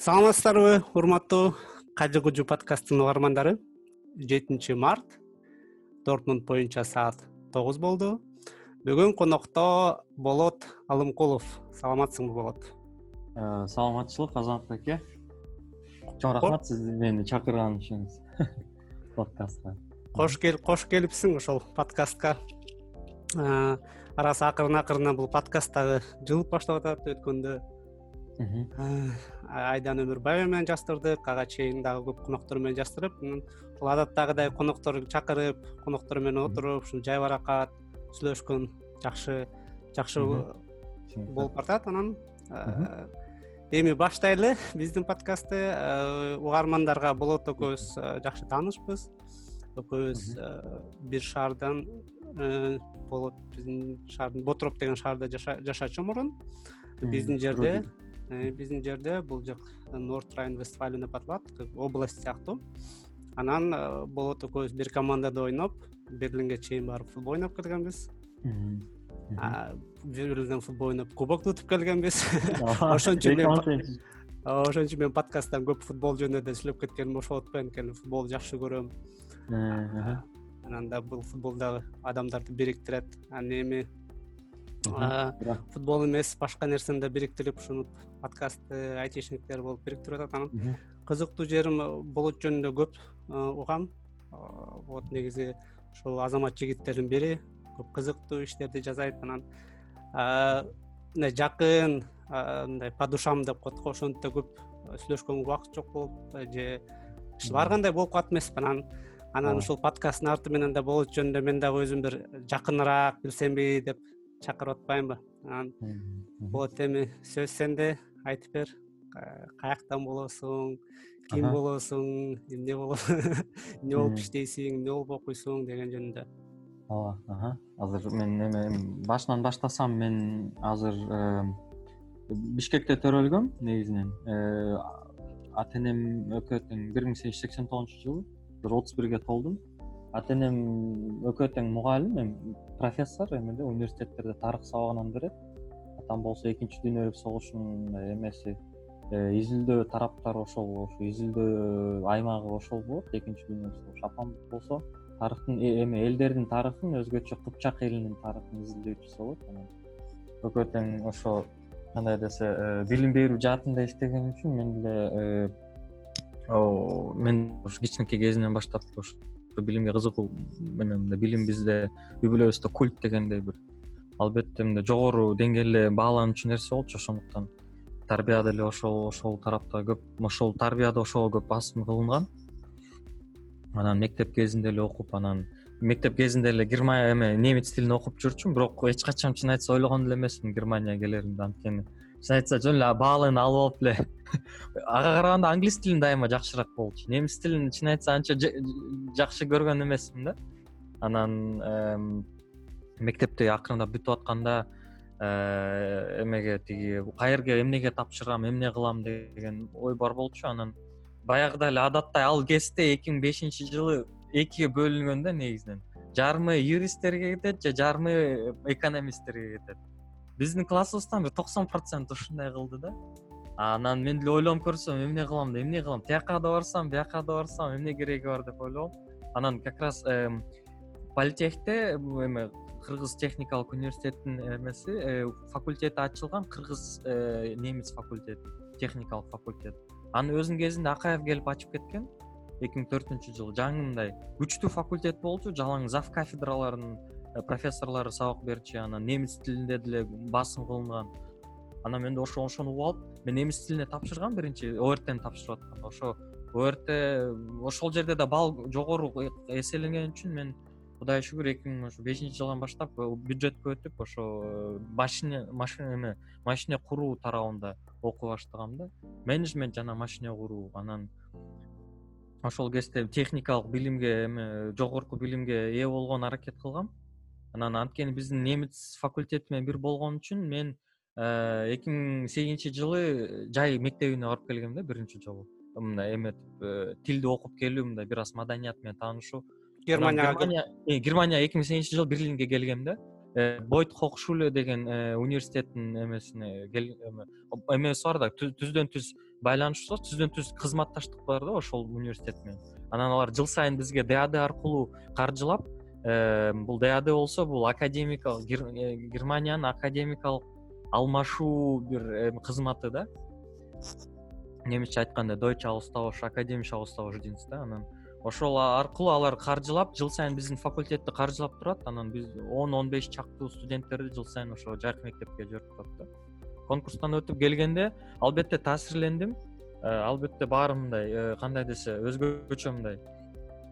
саламатсыздарбы урматтуу кажы кужу подкасттын угармандары? Жетинчи март дортмунд боюнча саат тогуз болду. Бүгүн конокто болот алымкулов. Саламатсыңбы болот? Э, саламатчылык азамат беке чоң рахмат сиз мени чакырган үчүн подкастка. Кош кош келипсиң ошол подкастка. Э, арасы акырын акырындан бул подкаст дагы жылып баштап атат өткөндө айдан өмүрбаева менен жаздырдык ага чейин дагы көп коноктор менен жаздырып анан ушул адаттагыдай коноктор чакырып коноктор менен отуруп ушул жайбаракат сүйлөшкөн жакшы жакшы болуп баратат анан эми баштайлы биздин подкастты угармандарга болот экөөбүз жакшы таанышпыз. Экөөбүз бир шаардан болот биздин шаардын ботроп деген шаарда жашачу мурун биздин жерде Э, биздин жерде бул жак норт райн вестфалия деп аталат область сыяктуу. Анан э, болот экөөбүз бир командада ойноп берлинге чейин барып футбол ойноп келгенбиз. Берлинден футбол ойноп кубокду утуп келгенбиз. Ошон үчүн ошон үчүн мен подкасттан көп футбол жөнүндө сүйлөп кеткеним ошол болуп атпайбы анткени футболду жакшы көрөм. Э, анан да бул футбол дагы адамдарды бириктирет. Анан эми футбол эмес башка нерсени да бириктирип ушуну подкастты айтишниктер болуп бириктирип атат анан кызыктуу жерим э, болот жөнүндө көп э, угам. Вот негизи ушул азамат жигиттердин бири көп кызыктуу иштерди жасайт анан мындай жакын мындай по душам деп коет го ошентип да көп сүйлөшкөнгө убакыт жок болуп же ар кандай болуп калат эмеспи анан анан ушул подкасттын арты менен да болот жөнүндө мен дагы өзүм бир жакыныраак билсемби деп чакырып атпаймынбы. Анан болот эми сөз сенде айтып бер. Каяктан болосуң ким болосуң эмне эмне болуп иштейсиң эмне болуп окуйсуң деген жөнүндө. Ооба азыр мен эме башынан баштасам мен азыр бишкекте төрөлгөм негизинен. Э, ата энем экөө тең бир миң сегиз жүз сексен тогузунчу жылы бир отуз бирге толдум ата энем экөө тең мугалим эми профессор эмеде университеттерде тарых сабагынан берет атам болсо экинчи дүйнө жүзүк согушунун эмеси э, изилдөө тараптары ошол ошо изилдөө аймагы ошол болот. Экинчи дүйнө жүзүк согушу апам болсо тарыхтын э, эме элдердин тарыхын өзгөчө кыпчак элинин тарыхын изилдөөчүсү болот. Анан экөө тең ошо кандай десе э, билим берүү жаатында иштеген үчүн мен деле мен ушу кичинекей кезимден баштап ушу билимге кызыгуу менен мындай билим бизде үй бүлөбүздө культ дегендей бир. Албетте мындай жогору деңгээлде бааланчу нерсе болчу ошондуктан. Тарбия деле ошол ошол тарапта көп ошол тарбияда ошого көп басым кылынган. Анан мектеп кезинде эле окуп анан мектеп кезинде эле германия эме немец тилин окуп жүрчүмүн бирок эч качан чын айтса ойлогон деле эмесмин германияга келеримди анткени чын айтса жөн эле баалыгын алып алып эле. Ага караганда англис тилин дайыма жакшыраак болчу. Немис тилин чын айтса анча жакшы көргөн эмесмин да. Анан мектепти акырындап бүтүп атканда э, эмеге тиги каерге эмнеге тапшырам эмне кылам деген ой бар болчу. Анан баягыдай эле адаттай ал кезде эки миң бешинчи жылы экиге бөлүнгөн да негизинен. Жарымы юристтерге кетет же жарымы экономисттерге кетет биздин классыбыздан бир токсон процент ушундай кылды да. Анан мен деле ойлонуп көрсөм эмне кылам да эмне кылам? Тияка да барсам бияка да барсам эмне кереги бар деп ойлогом анан как раз политехте эме кыргыз техникалык университеттин эмеси э, факультети ачылган кыргыз э, немис факультети техникалык факультет. Анын өзүнүн кезинде акаев келип ачып кеткен. Эки миң төртүнчү жылы жаңы мындай күчтүү факультет болчу жалаң зав кафедраларынын э, профессорлору сабак берчү анан немис тилинде деле басым кылынган. Анан мен да ошо ошону угуп алып мен немис тилине тапшыргам биринчи ортни тапшырып атканда ошо орт ошол жерде да балл жогору эселенген үчүн мен кудайга шүгүр эки миң ушу бешинчи жылдан баштап э, бюджетке өтүп ошо э, машине машина эме машине куруу тарабында окуй баштагам да. Менеджмент жана машине куруу анан ошол кезде техникалык билимге эме жогорку билимге ээ болгонго аракет кылгам анан анткени биздин немис факультети менен бир болгон үчүн мен Э, эки миң сегизинчи жылы жай мектебине барып келгем да биринчи жолу. Мындай эметип э, тилди окуп келүү мындай бир аз маданият менен таанышуу. Германияга германия эки миң сегизинчи жылы берлинге келгем да. Э, бойт хокшуле деген университеттин эмесине эмеси бар да түздөн түз байланыштуу түздөн түз кызматташтык бар да ошол университет менен. Анан алар жыл сайын бизге дад аркылуу каржылап бул дад болсо бул академикалык германиянын академикалык алмашуу бир кызматы да. Немисче айтканда академиша аустаушдинст да анан ошол аркылуу алар каржылап жыл сайын биздин факультетти каржылап турат анан биз он он беш чактуу студенттерди жыл сайын ошо жайкы мектепке жиберип турат да. Конкурстан өтүп келгенде албетте таасирлендим. Э, албетте баары мындай э, кандай десе өзгөчө мындай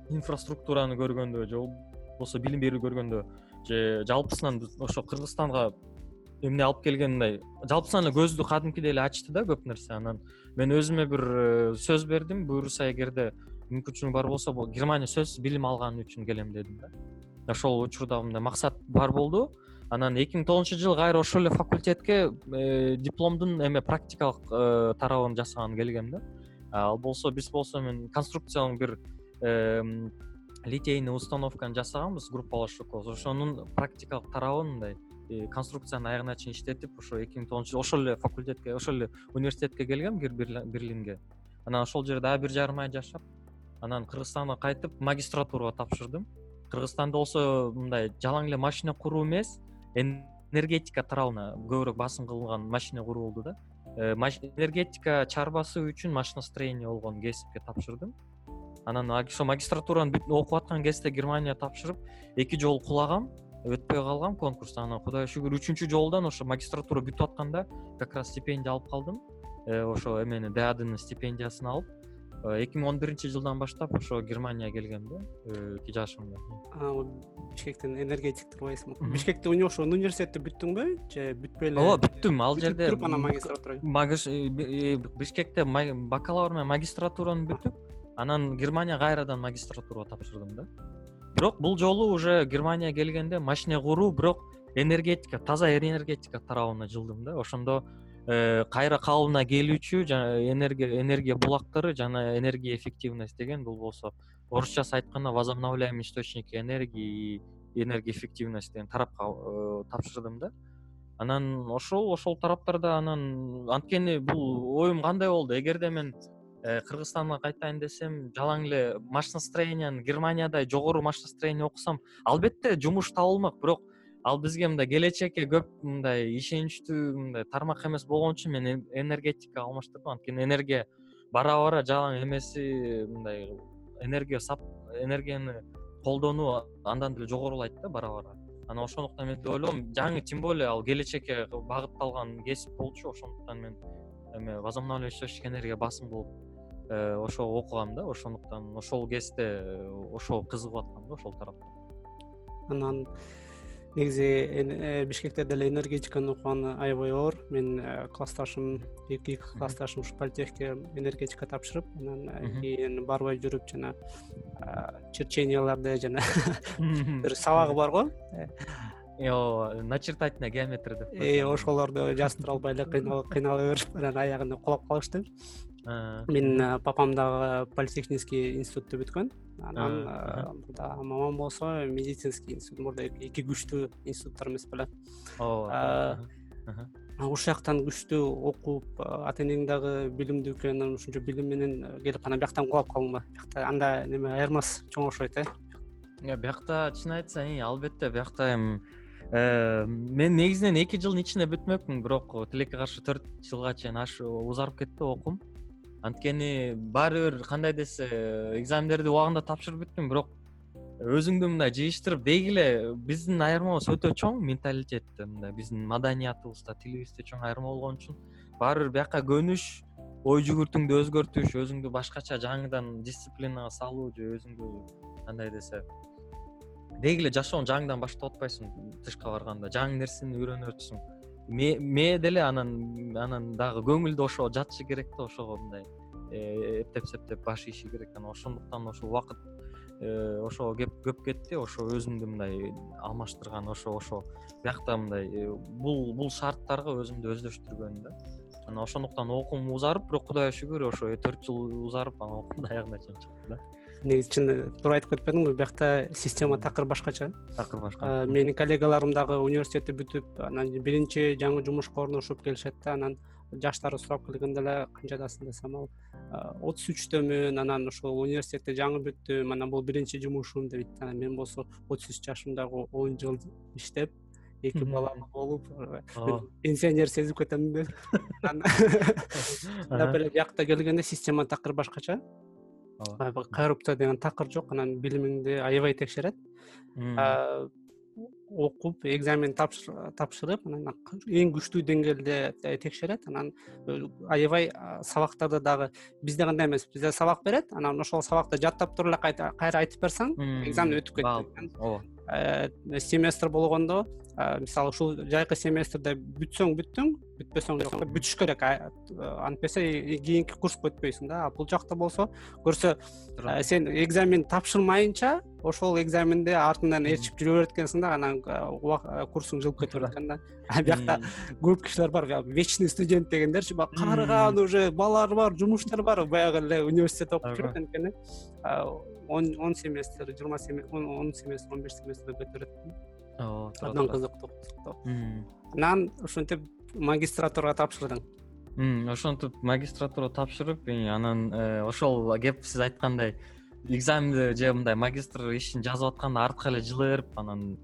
инфраструктураны көргөндө же болбосо билим берүү көргөндө же жалпысынан ошо кыргызстанга эмне алып келген мындай жалпысынан эле көздү кадимкидей эле ачты да көп нерсе. Анан мен өзүмө бир э, сөз бердим. Буюрса эгерде мүмкүнчүлүгүм бар болсо бул германия сөзсүз билим алган үчүн келем дедим да. Ошол учурда мындай максат бар болду. Анан эки миң тогузунчу жылы кайра ошол эле факультетке э, дипломдун эме практикалык э, тарабын жасаганы келгем да. Ал болсо биз болсо мен конструкциялык бир литейный установканы жасаганбыз группалашып ошонун практикалык тарабын мындай. Конструкцияны аягына чейин иштетип ошо эки миң тогузунчу жылы ошол эле факультетке ошол эле университетке келгем берлинге. Анан ошол жерде дагы бир жарым ай жашап анан кыргызстанга кайтып магистратурага тапшырдым. Кыргызстанда болсо мындай жалаң эле машина куруу эмес энергетика тарабына көбүрөөк басым кылган машина куруу болду да. Э, энергетика чарбасы үчүн машиностроение болгон кесипке тапшырдым анан ошо магистратураны окуп аткан кезде германияга тапшырып эки жолу кулагам өтпөй калгам конкурстан анан кудайга шүгүр үчүнчү жолдон ошо магистратура бүтүп атканда как раз стипендия алып калдым. Э, ошо эмени даадынын стипендиясын алып э, эки миң он биринчи жылдан баштап ошо германияга келгем да эки жашымда бишкектен энергетиктер турбайсыңбы бишкекте ошо университетти бүттүңбү же бүтпөй эле ооба бүттүм. Ал жерде туруп анан магистратура бишкекте бакалавр менен магистратураны бүтүп анан германияга кайрадан магистратурага тапшырдым да. Бирок бул жолу уже германияга келгенде машина куруу бирок энергетика таза энергетика тарабына жылдым да. Ошондо э, кайра калыбына келүүчү энергия энергия булактары жана энергия эффективность деген бул болсо орусчасы айтканда возобновляемый источники энергии и энергия эффективность деген тарапка э, тапшырдым да. Анан ошол ошол тараптарда анан анткени бул оюм кандай болду? Эгерде мен кыргызстанга кайтайын десем жалаң эле машиностроенияны германиядай жогору машиностроение окусам албетте жумуш табылмак бирок ал бизге мындай келечекке көп мындай ишеничтүү мындай тармак эмес болгон үчүн мен энергетикага алмаштырдым. Анткени энергия бара бара жалаң эмеси мындай энергия энергияны колдонуу андан деле жогорулайт да бара бара анан ошондуктан мен ойлогом жаңы тем более ал келечекке багытталган кесип болчу. Ошондуктан мен эме возобновляющий источник энергия басым Э, ошо окугам да ошондуктан ошол кезде э, ошого кызыгып аткам да ошол тарапта. Анан негизи э, бишкекте деле энергетиканы окуганы аябай оор менин классташым эки классташым ушу политехке энергетика тапшырып анан кийин барбай жүрүп жана черченияларды жана бир сабагы бар го. Ооба начертать на геометрия деп ошолорду жазыптыра албай эле кыйнала берип анан аягында кулап калышты менин папам дагы политехнический институтту бүткөн анан мурда мамам болсо медицинский институт мурда эки күчтүү институттар эмес беле. Ооба ушул жактан күчтүү окуп ата энең дагы билимдүү экен анан ушунчо билим менен келип анан бияктан кулап калдыңбы биякта анда неме айырмасы чоң окшойт э биякта чын айтсаң албетте биякта эми э, мен негизинен эки жылдын ичинде бүтмөкмүн бирок тилекке каршы төрт жылга чейин узарып кетти окуум анткени баары бир кандай десе экзамендерди убагында тапшырып бүттүм бирок өзүңдү мындай жыйыштырып деги эле биздин айырмабыз өтө чоң менталитетте мындай биздин маданиятыбызда тилибизде чоң айырма болгон үчүн баары бир бияка көнүш ой жүгүртүңдү өзгөртүш өзүңдү башкача жаңыдан дисциплинага салуу же өзүңдү кандай десе деги эле жашоону жаңыдан баштап атпайсың тышка барганда жаңы нерсени үйрөнөтсүң мээ деле анан анан дагы көңүл да ошого жатышы керек да ошого мындай э, эптеп септеп баш ийиши керек. Анан ошондуктан ошол убакыт э, ошого көп кетти ошо өзүмдү мындай алмаштырган ошо ошо биякта мындай э, бул бул шарттарга өзүмдү өздөштүргөн да. Анан ошондуктан окуум узарып бирок кудайга шүгүр ошо төрт жыл узарып анан окуумду аягына чейин чыкты да негизи чын туура айтып кетпедиңби биякта система такыр башкача. Такыр башка. Менин коллегаларым дагы университетти бүтүп анан биринчи жаңы жумушка орношуп келишет да анан жаштары сурап келгенде эле канчадасың десем ал отуз үчтөмүн анан ошол университетти жаңы бүттүм анан бул биринчи жумушум деп айтты анан мен болсо отуз үч жашымдагы он жыл иштеп эки балам болуп пенсионер сезип кетем деп. Андап эле биякта келгенде система такыр башкача коррупция деген такыр жок. Анан билимиңди аябай текшерет. Окуп экзамен тапшырып анан эң күчтүү деңгээлде текшерет. Анан э, аябай сабактарды дагы бизде кандай эмес бизде сабак берет. Анан ошол сабакты жаттап туруп эле кайра айтып берсең экзамен өтүп кетти. Ооба. э, семестр болгондо мисалы ушул жайкы семестрде бүтсөң бүттүң бүтпөсөң жок бүтүш керек. Антпесе кийинки курска өтпөйсүң да. А бул жакта болсо көрсө сен экзамен тапшырмайынча ошол экзаменди артыңан ээрчип жүрө берет экенсиң да анан курсуң жылып кете берет экен да. А биякта көп кишилер бар вечный студент дегендерчи баягы карыган уже балалары бар жумуштары бар баягы эле университетте окуп жүрөт анткени. Он семестр жыйырма он семестр он беш семестр өтө берет. Ооба абдан кызыктуу кызыктуу анан ушинтип магистратурага тапшырдың. Ошентип магистратура тапшырып анан э, ошол кеп сиз айткандай экзаменди же мындай магистр ишин жазып атканда артка эле жыла берип анан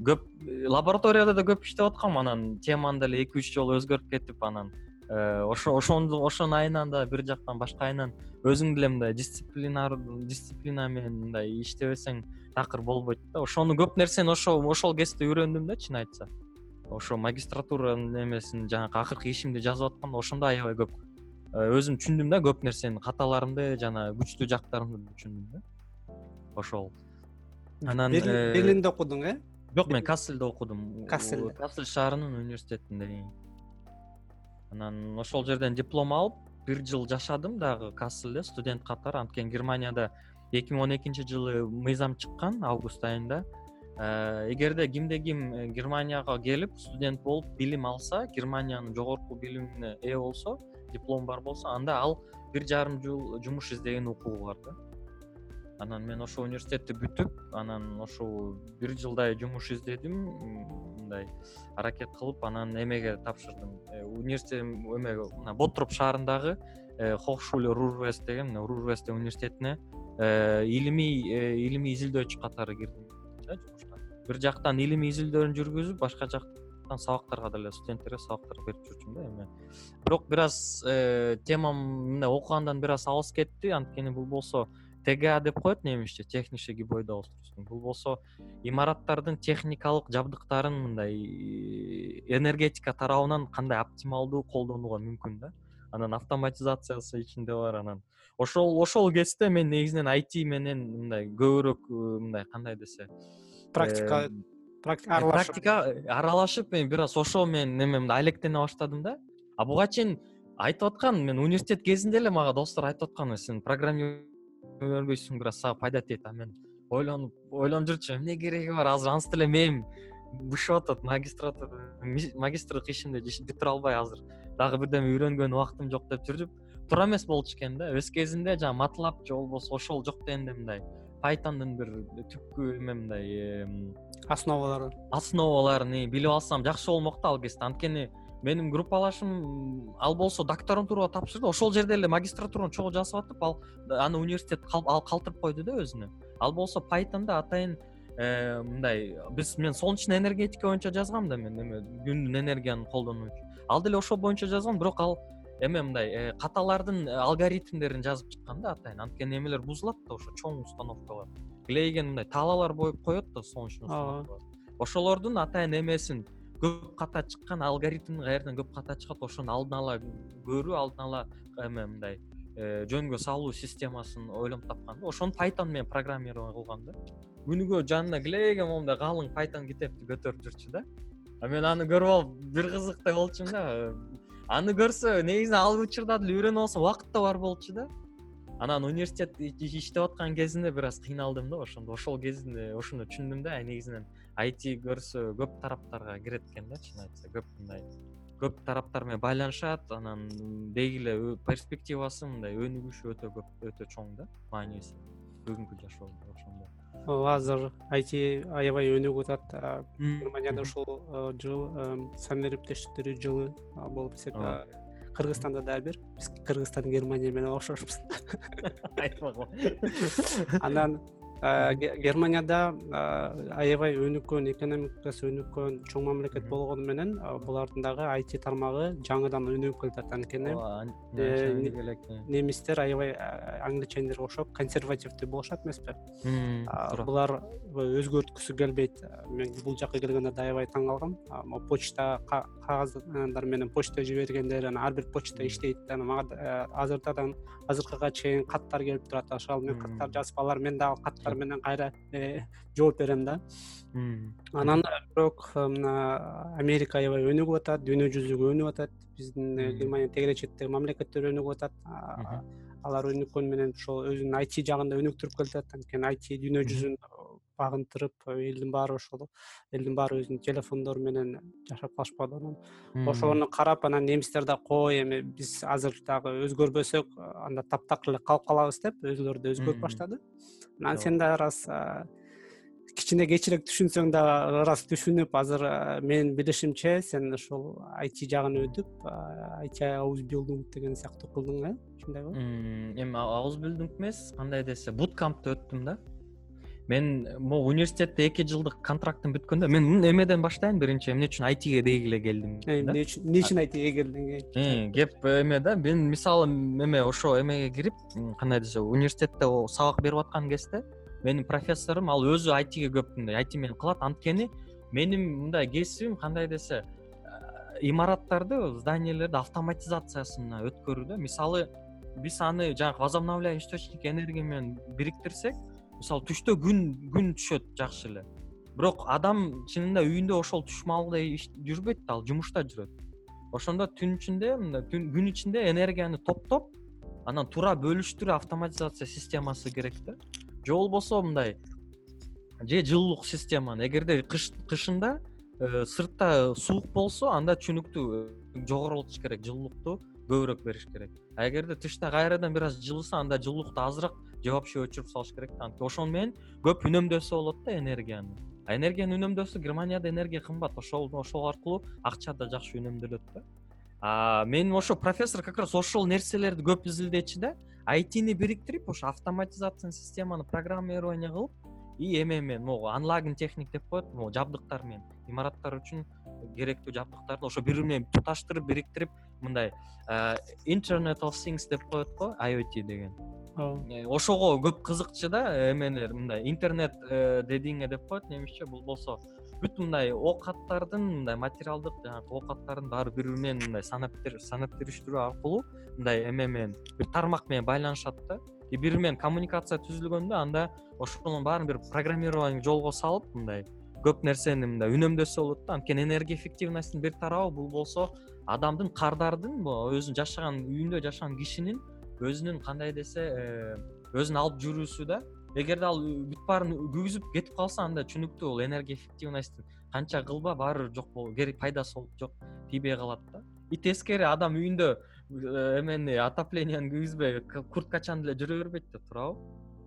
көп лабораторияда да көп иштеп аткам. Анан теманы деле эки үч жолу өзгөртүп кетип анан э, ошо ошону ошонун айынан да бир жактан башка айынан өзүң деле мындай дисциплина дисциплина менен мындай иштебесең такыр болбойт да. Ошону көп нерсени ошо ошол кезде үйрөндүм да чын айтса ошо магистратуранын эмесин жанагы акыркы ишимди жазып атканда ошондо аябай көп. Э, өзүм түшүндүм да көп нерсени каталарымды жана күчтүү жактарымды түшүндүм да. Ошол. Анан э, берлинде окудуң э? Жок мен касселде окудум. Касселде. кассель шаарынын университетинде анан ошол жерден диплом алып бир жыл жашадым дагы касселде студент катары анткени германияда эки миң он экинчи жылы мыйзам чыккан август айында. Э, эгерде кимде ким э, германияга келип студент болуп билим алса германиянын жогорку билимине ээ болсо диплому бар болсо анда ал бир жарым жыл жумуш издеген укугу бар да. Анан мен ошол университетти бүтүп анан ошол бир жылдай жумуш издедим мындай аракет кылып анан эмеге тапшырдым. Э, университет эмеге мына ботроп шаарындагы хохшуле рурвест деген рурвест университетине илимий илимий изилдөөчү катары кирдим бир жактан илимий изилдөөлөрүн жүргүзүп башка жактан сабактарга деле студенттерге сабактар берип жүрчүмүн да эми. Бирок бир аз э, темам мындай окугандан бир аз алыс кетти. Анткени бул болсо тга деп коет немисче технический гибойдоустройство бул болсо имараттардын техникалык жабдыктарын мындай энергетика тарабынан кандай оптималдуу колдонууга мүмкүн да. Анан автоматизациясы ичинде бар анан ошол ошол кезде мен негизинен айти менен мындай көбүрөөк э, мындай кандай десе практика практика аралашып мен бир аз ошол менен немемди алектене баштадым да. А буга чейин айтып аткан мен университет кезинде эле мага достор айтып аткан сен программирование көрбөйсүң бир аз сага пайда тиет а мен ойлонуп ойлонуп жүрчүмүн эмне кереги бар азыр анысы деле мээм бушап атат магистратура магистрлык ишимди бүтүрө албай азыр дагы бирдеме үйрөнгөн убактым жок деп жүрүп туура эмес болчу экен да. Өз кезинде жанаг матлап же болбосо ошол жок дегенде мындай пайтондун бир түпкү эме мындай основаларын основаларын билип алсам жакшы болмок да ал кезде анткени менин группалашым ал болсо докторантурага тапшырды. Ошол жерде эле магистратураны чогуу жазып атып ал аны университет ал калтырып койду да өзүнө. Ал болсо пайтондо атайын э, мындай биз мен солнечный энергетика боюнча жазгам да мен эме күндүн энергияны колдонуучу. Ал деле ошол боюнча жазган бирок ал эме мындай э, каталардын э, алгоритмдерин жазып чыккан да атайын. Анткени эмелер бузулат да ошо чоң установкалар. Клейген мындай талалар боюп коет да солнечный установкалар ошолордун атайын эмесин көп ката чыккан алгоритмин каерден көп ката чыгат ошону алдын ала көрүү алдын ала эме мындай э, жөнгө салуу системасын ойлонуп тапкан да. Ошону пайтон менен программирование кылган да. Күнүгө жанына клейген момундай калың пайтон китепти көтөрүп жүрчү да. А мен аны көрүп алып бир кызыктай болчумун да аны көрсө негизи ал учурда деле үйрөнүп алса убакыт да бар болчу да. Анан университет иштеп аткан кезинде бир аз кыйналдым да ошондо ошол кезинде ошону түшүндүм да. Негизинен айти көрсө көп тараптарга кирет экен да чын айтса көп мындай көп тараптар менен байланышат. Анан деги эле перспективасы мындай өнүгүшү өтө көп өтө чоң да мааниси бүгүнкү жашоодо ошондо азыр айти аябай өнүгүп атат германияда ушул жыл санын эриптештиктери жылы болуп эсептелет кыргызстанда дагы бир. Биз кыргызстан германия менен окшошпуз. Айтпагыла анан германияда аябай өнүккөн экономикасы өнүккөн чоң мамлекет болгону менен булардын дагы айти тармагы жаңыдан өнүгүп келатат анткени элек немистер аябай англичандерге окшоп консервативдүү болушат эмеспи. Булар өзгөрткүсү келбейт. Мен бул жака келгенде да аябай таң калгам. Почта кагаздар менен почта жибергенде анан ар бир почта иштейт анан мага азыртадан азыркыга чейин каттар келип турат. Ошол мен каттар жазып алар мен дагы каттар менен кайра э, жооп берем да. Анан бирок мына америка аябай өнүгүп атат дүйнө жүзүгө өнүгүп атат. Биздин э, германия тегере четтеги мамлекеттер өнүгүп атат. Алар өнүккөнү менен ошол өзүнүн айти жагын да өнүктүрүп келатат. Анткени айти дүйнө жүзүн багынтырып элдин баары ошол элдин баары өзүнүн телефондору менен жашап калышпадыбы анан ошону карап анан немистер да кой эми биз азыр дагы өзгөрбөсөк анда таптакыр эле калып калабыз деп өзүлөрү да өзгөрүп баштады. Анан сен дагы ырас кичине кечирээк түшүнсөң дагы ырас түшүнүп азыр менин билишимче сен ушул айти жагын өтүп айти билдинг деген сыяктуу кылдың э ушундайбы эми билдинг эмес кандай десе бут кампты өттүм да мен могу университетте эки жылдык контрактым бүткөндө мен эмеден баштайын биринчи. Эмне үчүн айтиге дейгиле келдим эмне үчүн эмне үчүн айтиге келдиң кеп эме да. Мен мисалы эме ошо эмеге кирип кандай десе университетте сабак берип аткан кезде менин профессорум ал өзү айтиге көп мындай. Айти менен кылат анткени менин мындай кесибим кандай десе имараттарды зданиялерди автоматизациясына өткөрүү да. Мисалы биз аны жанагы возобновляемый источник энергия менен бириктирсек мисалы түштө күн күн түшөт жакшы эле. Бирок адам чынында үйүндө ошол түш маалда жүрбөйт да ал жумушта жүрөт. Ошондо түн ичинде күн ичинде энергияны топтоп анан туура бөлүштүрүү автоматизация системасы керек да. Же болбосо мындай же жылуулук системаны эгерде кышында э, сыртта суук болсо анда чүнүктү жогорултуш керек жылуулукту көбүрөөк бериш керек. А эгерде тышта кайрадан бир аз жылыса анда жылуулукту азыраак же вообще өчүрүп салыш керек да. Ошону менен көп үнөмдөсө болот да энергияны. А энергияны үнөмдөсө германияда энергия кымбат. Ошол ошол аркылуу акча да жакшы үнөмдөлөт да. Менин ошо профессор как раз ошол нерселерди көп изилдечү да. айтини бириктирип ошо автоматизация системаны программирование кылып и эме менен могу анлагинг техник деп коет могу жабдыктар менен имараттар үчүн керектүү жабдыктарды ошо бири бири менен туташтырып бириктирип мындай internet of things деп коет го iot деген Э, ошого көп кызыкчу да эмелер мындай интернет э, дедиңе деп коет немисче бул болсо. Бүт мындай оокаттардын мындай материалдык жанагы оокаттардын баары бири бири менен мындай санап териштирүү аркылуу мындай эме менен бир тармак менен байланышат да. И бири менен коммуникация түзүлгөндө анда ошонун баарын бир программирование жолго салып мындай көп нерсени мындай үнөмдөсө болот да. Анткени энергия эффективностьтун бир тарабы бул болсо адамдын кардардын өзүнүн жашаган үйүндө жашаган кишинин өзүнүн кандай десе э, өзүн алып жүрүүсү да эгерде ал бүт баарын күйгүзүп кетип калса анда түшүнүктүү бул энергия эффективностьту канча кылба баары жок керек пайдасы жок тийбей калат да. И тескери адам үйүндө э, эмени отоплениени күйгүзбөй курткачан деле жүрө бербейт да туурабы.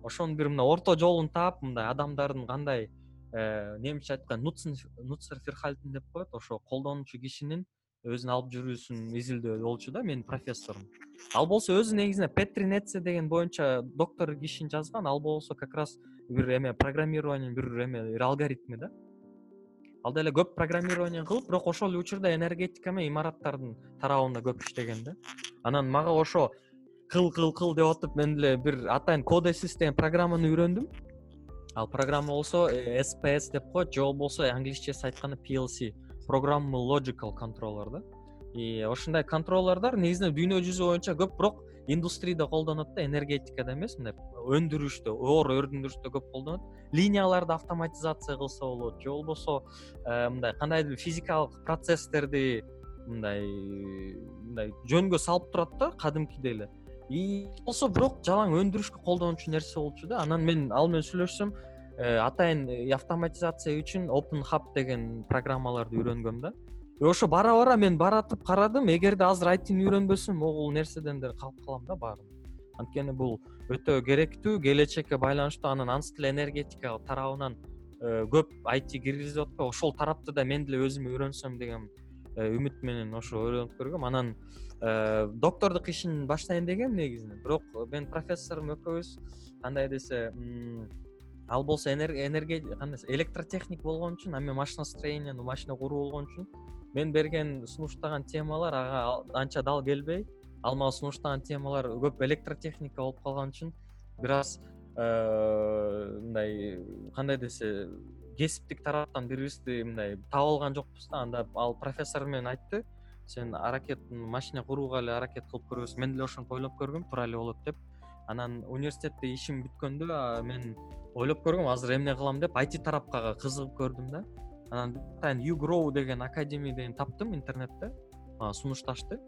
Ошонун бир мына орто жолун таап мындай адамдардын кандай э, немисче айтканда нуцерферхальтен деп коет ошо колдонуучу кишинин өзүн алып жүрүүсүн изилдөө болчу да менин профессорум. Ал болсо өзү негизинен петри неце деген боюнча доктор киши жазган ал болсо как раз бир эме программированиенин бир эме бир алгоритми да. Ал деле көп программирование кылып бирок ошол эле учурда энергетика менен имараттардын тарабында көп иштеген да. Анан мага ошо кыл кыл кыл деп атып мен деле бир атайын кодесис деген программаны үйрөндүм. Ал программа болсо sps деп коет же болбосо англисчеси айтканда plc программа logical контроллер да. И ошондой контроллердер негизинен дүйнө жүзү боюнча көп бирок индустрияда колдонот да энергетикада эмес мындай өндүрүштө оор өндүрүштө көп колдонот. Линияларды автоматизация кылса болот же болбосо э, мындай кандайдыр бир физикалык процесстерди мындай мындай жөнгө салып турат да кадимкидей эле. И болсо бирок жалаң өндүрүшкө колдонуучу нерсе болчу да. Анан мен ал менен сүйлөшсөм атайын э, автоматизация үчүн open hub деген программаларды үйрөнгөм да. Ошо бара бара мен баратып карадым. Эгерде азыр айтини үйрөнбөсөм могул нерседен деле калып калам да баарынан анткени бул өтө керектүү келечекке байланыштуу анан анысы деле энергетика тарабынан э, көп айти киргизип атпайбы ошол тарапты да мен деле өзүм үйрөнсөм деген үмүт менен ошо ойлонуп көргөм. Анан доктордук ишин баштайын дегем негизинен. Бирок менин профессорум экөөбүз. Кандай десе ал болсо кандай электротехник болгон үчүн а мен машиностроение машина куруу болгон үчүн мен берген сунуштаган темалар ага анча дал келбей ал мага сунуштаган темалар көп электротехника болуп калган үчүн бир аз мындай кандай десе кесиптик тараптан бири бирибизди мындай таап алган жокпуз да. Анда ал профессор менен айтты сен аракет машина курууга эле аракет кылып көрбөсүң мен деле ошентип ойлоп көргөм туура эле болот деп. Анан университетте ишим бүткөндө мен ойлоп көргөм азыр эмне кылам деп айти тарапка кызыгып көрдүм да. Анан атайын югроу деген академияден таптым интернетте мага сунушташты.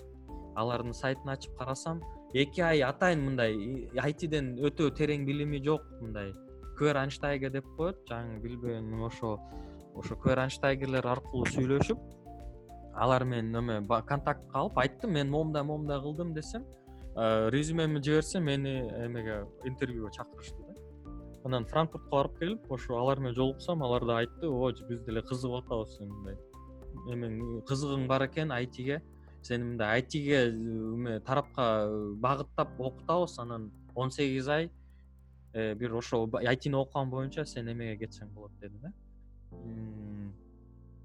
Алардын сайтын ачып карасам эки ай атайын мындай айтиден өтө терең билими жок мындай кверанштайгер деп коет. Жаңы билбейм ошо ошо кверанштайгерлер аркылуу сүйлөшүп алар менен эме контактка алып айттым. Мен момундай момундай кылдым десем резюмемди жиберсем мени эмеге интервьюга чакырышты анан франкфуртка барып келип ошо алар менен жолуксам алар да айтты ооба биз деле кызыгып атабыз сен мындай эмең кызыгың бар экен айтиге. Сени мындай айтиге эме тарапка багыттап окутабыз. Анан он сегиз ай э, бир ошол айтини окуган боюнча сен эмеге кетсең болот деди да.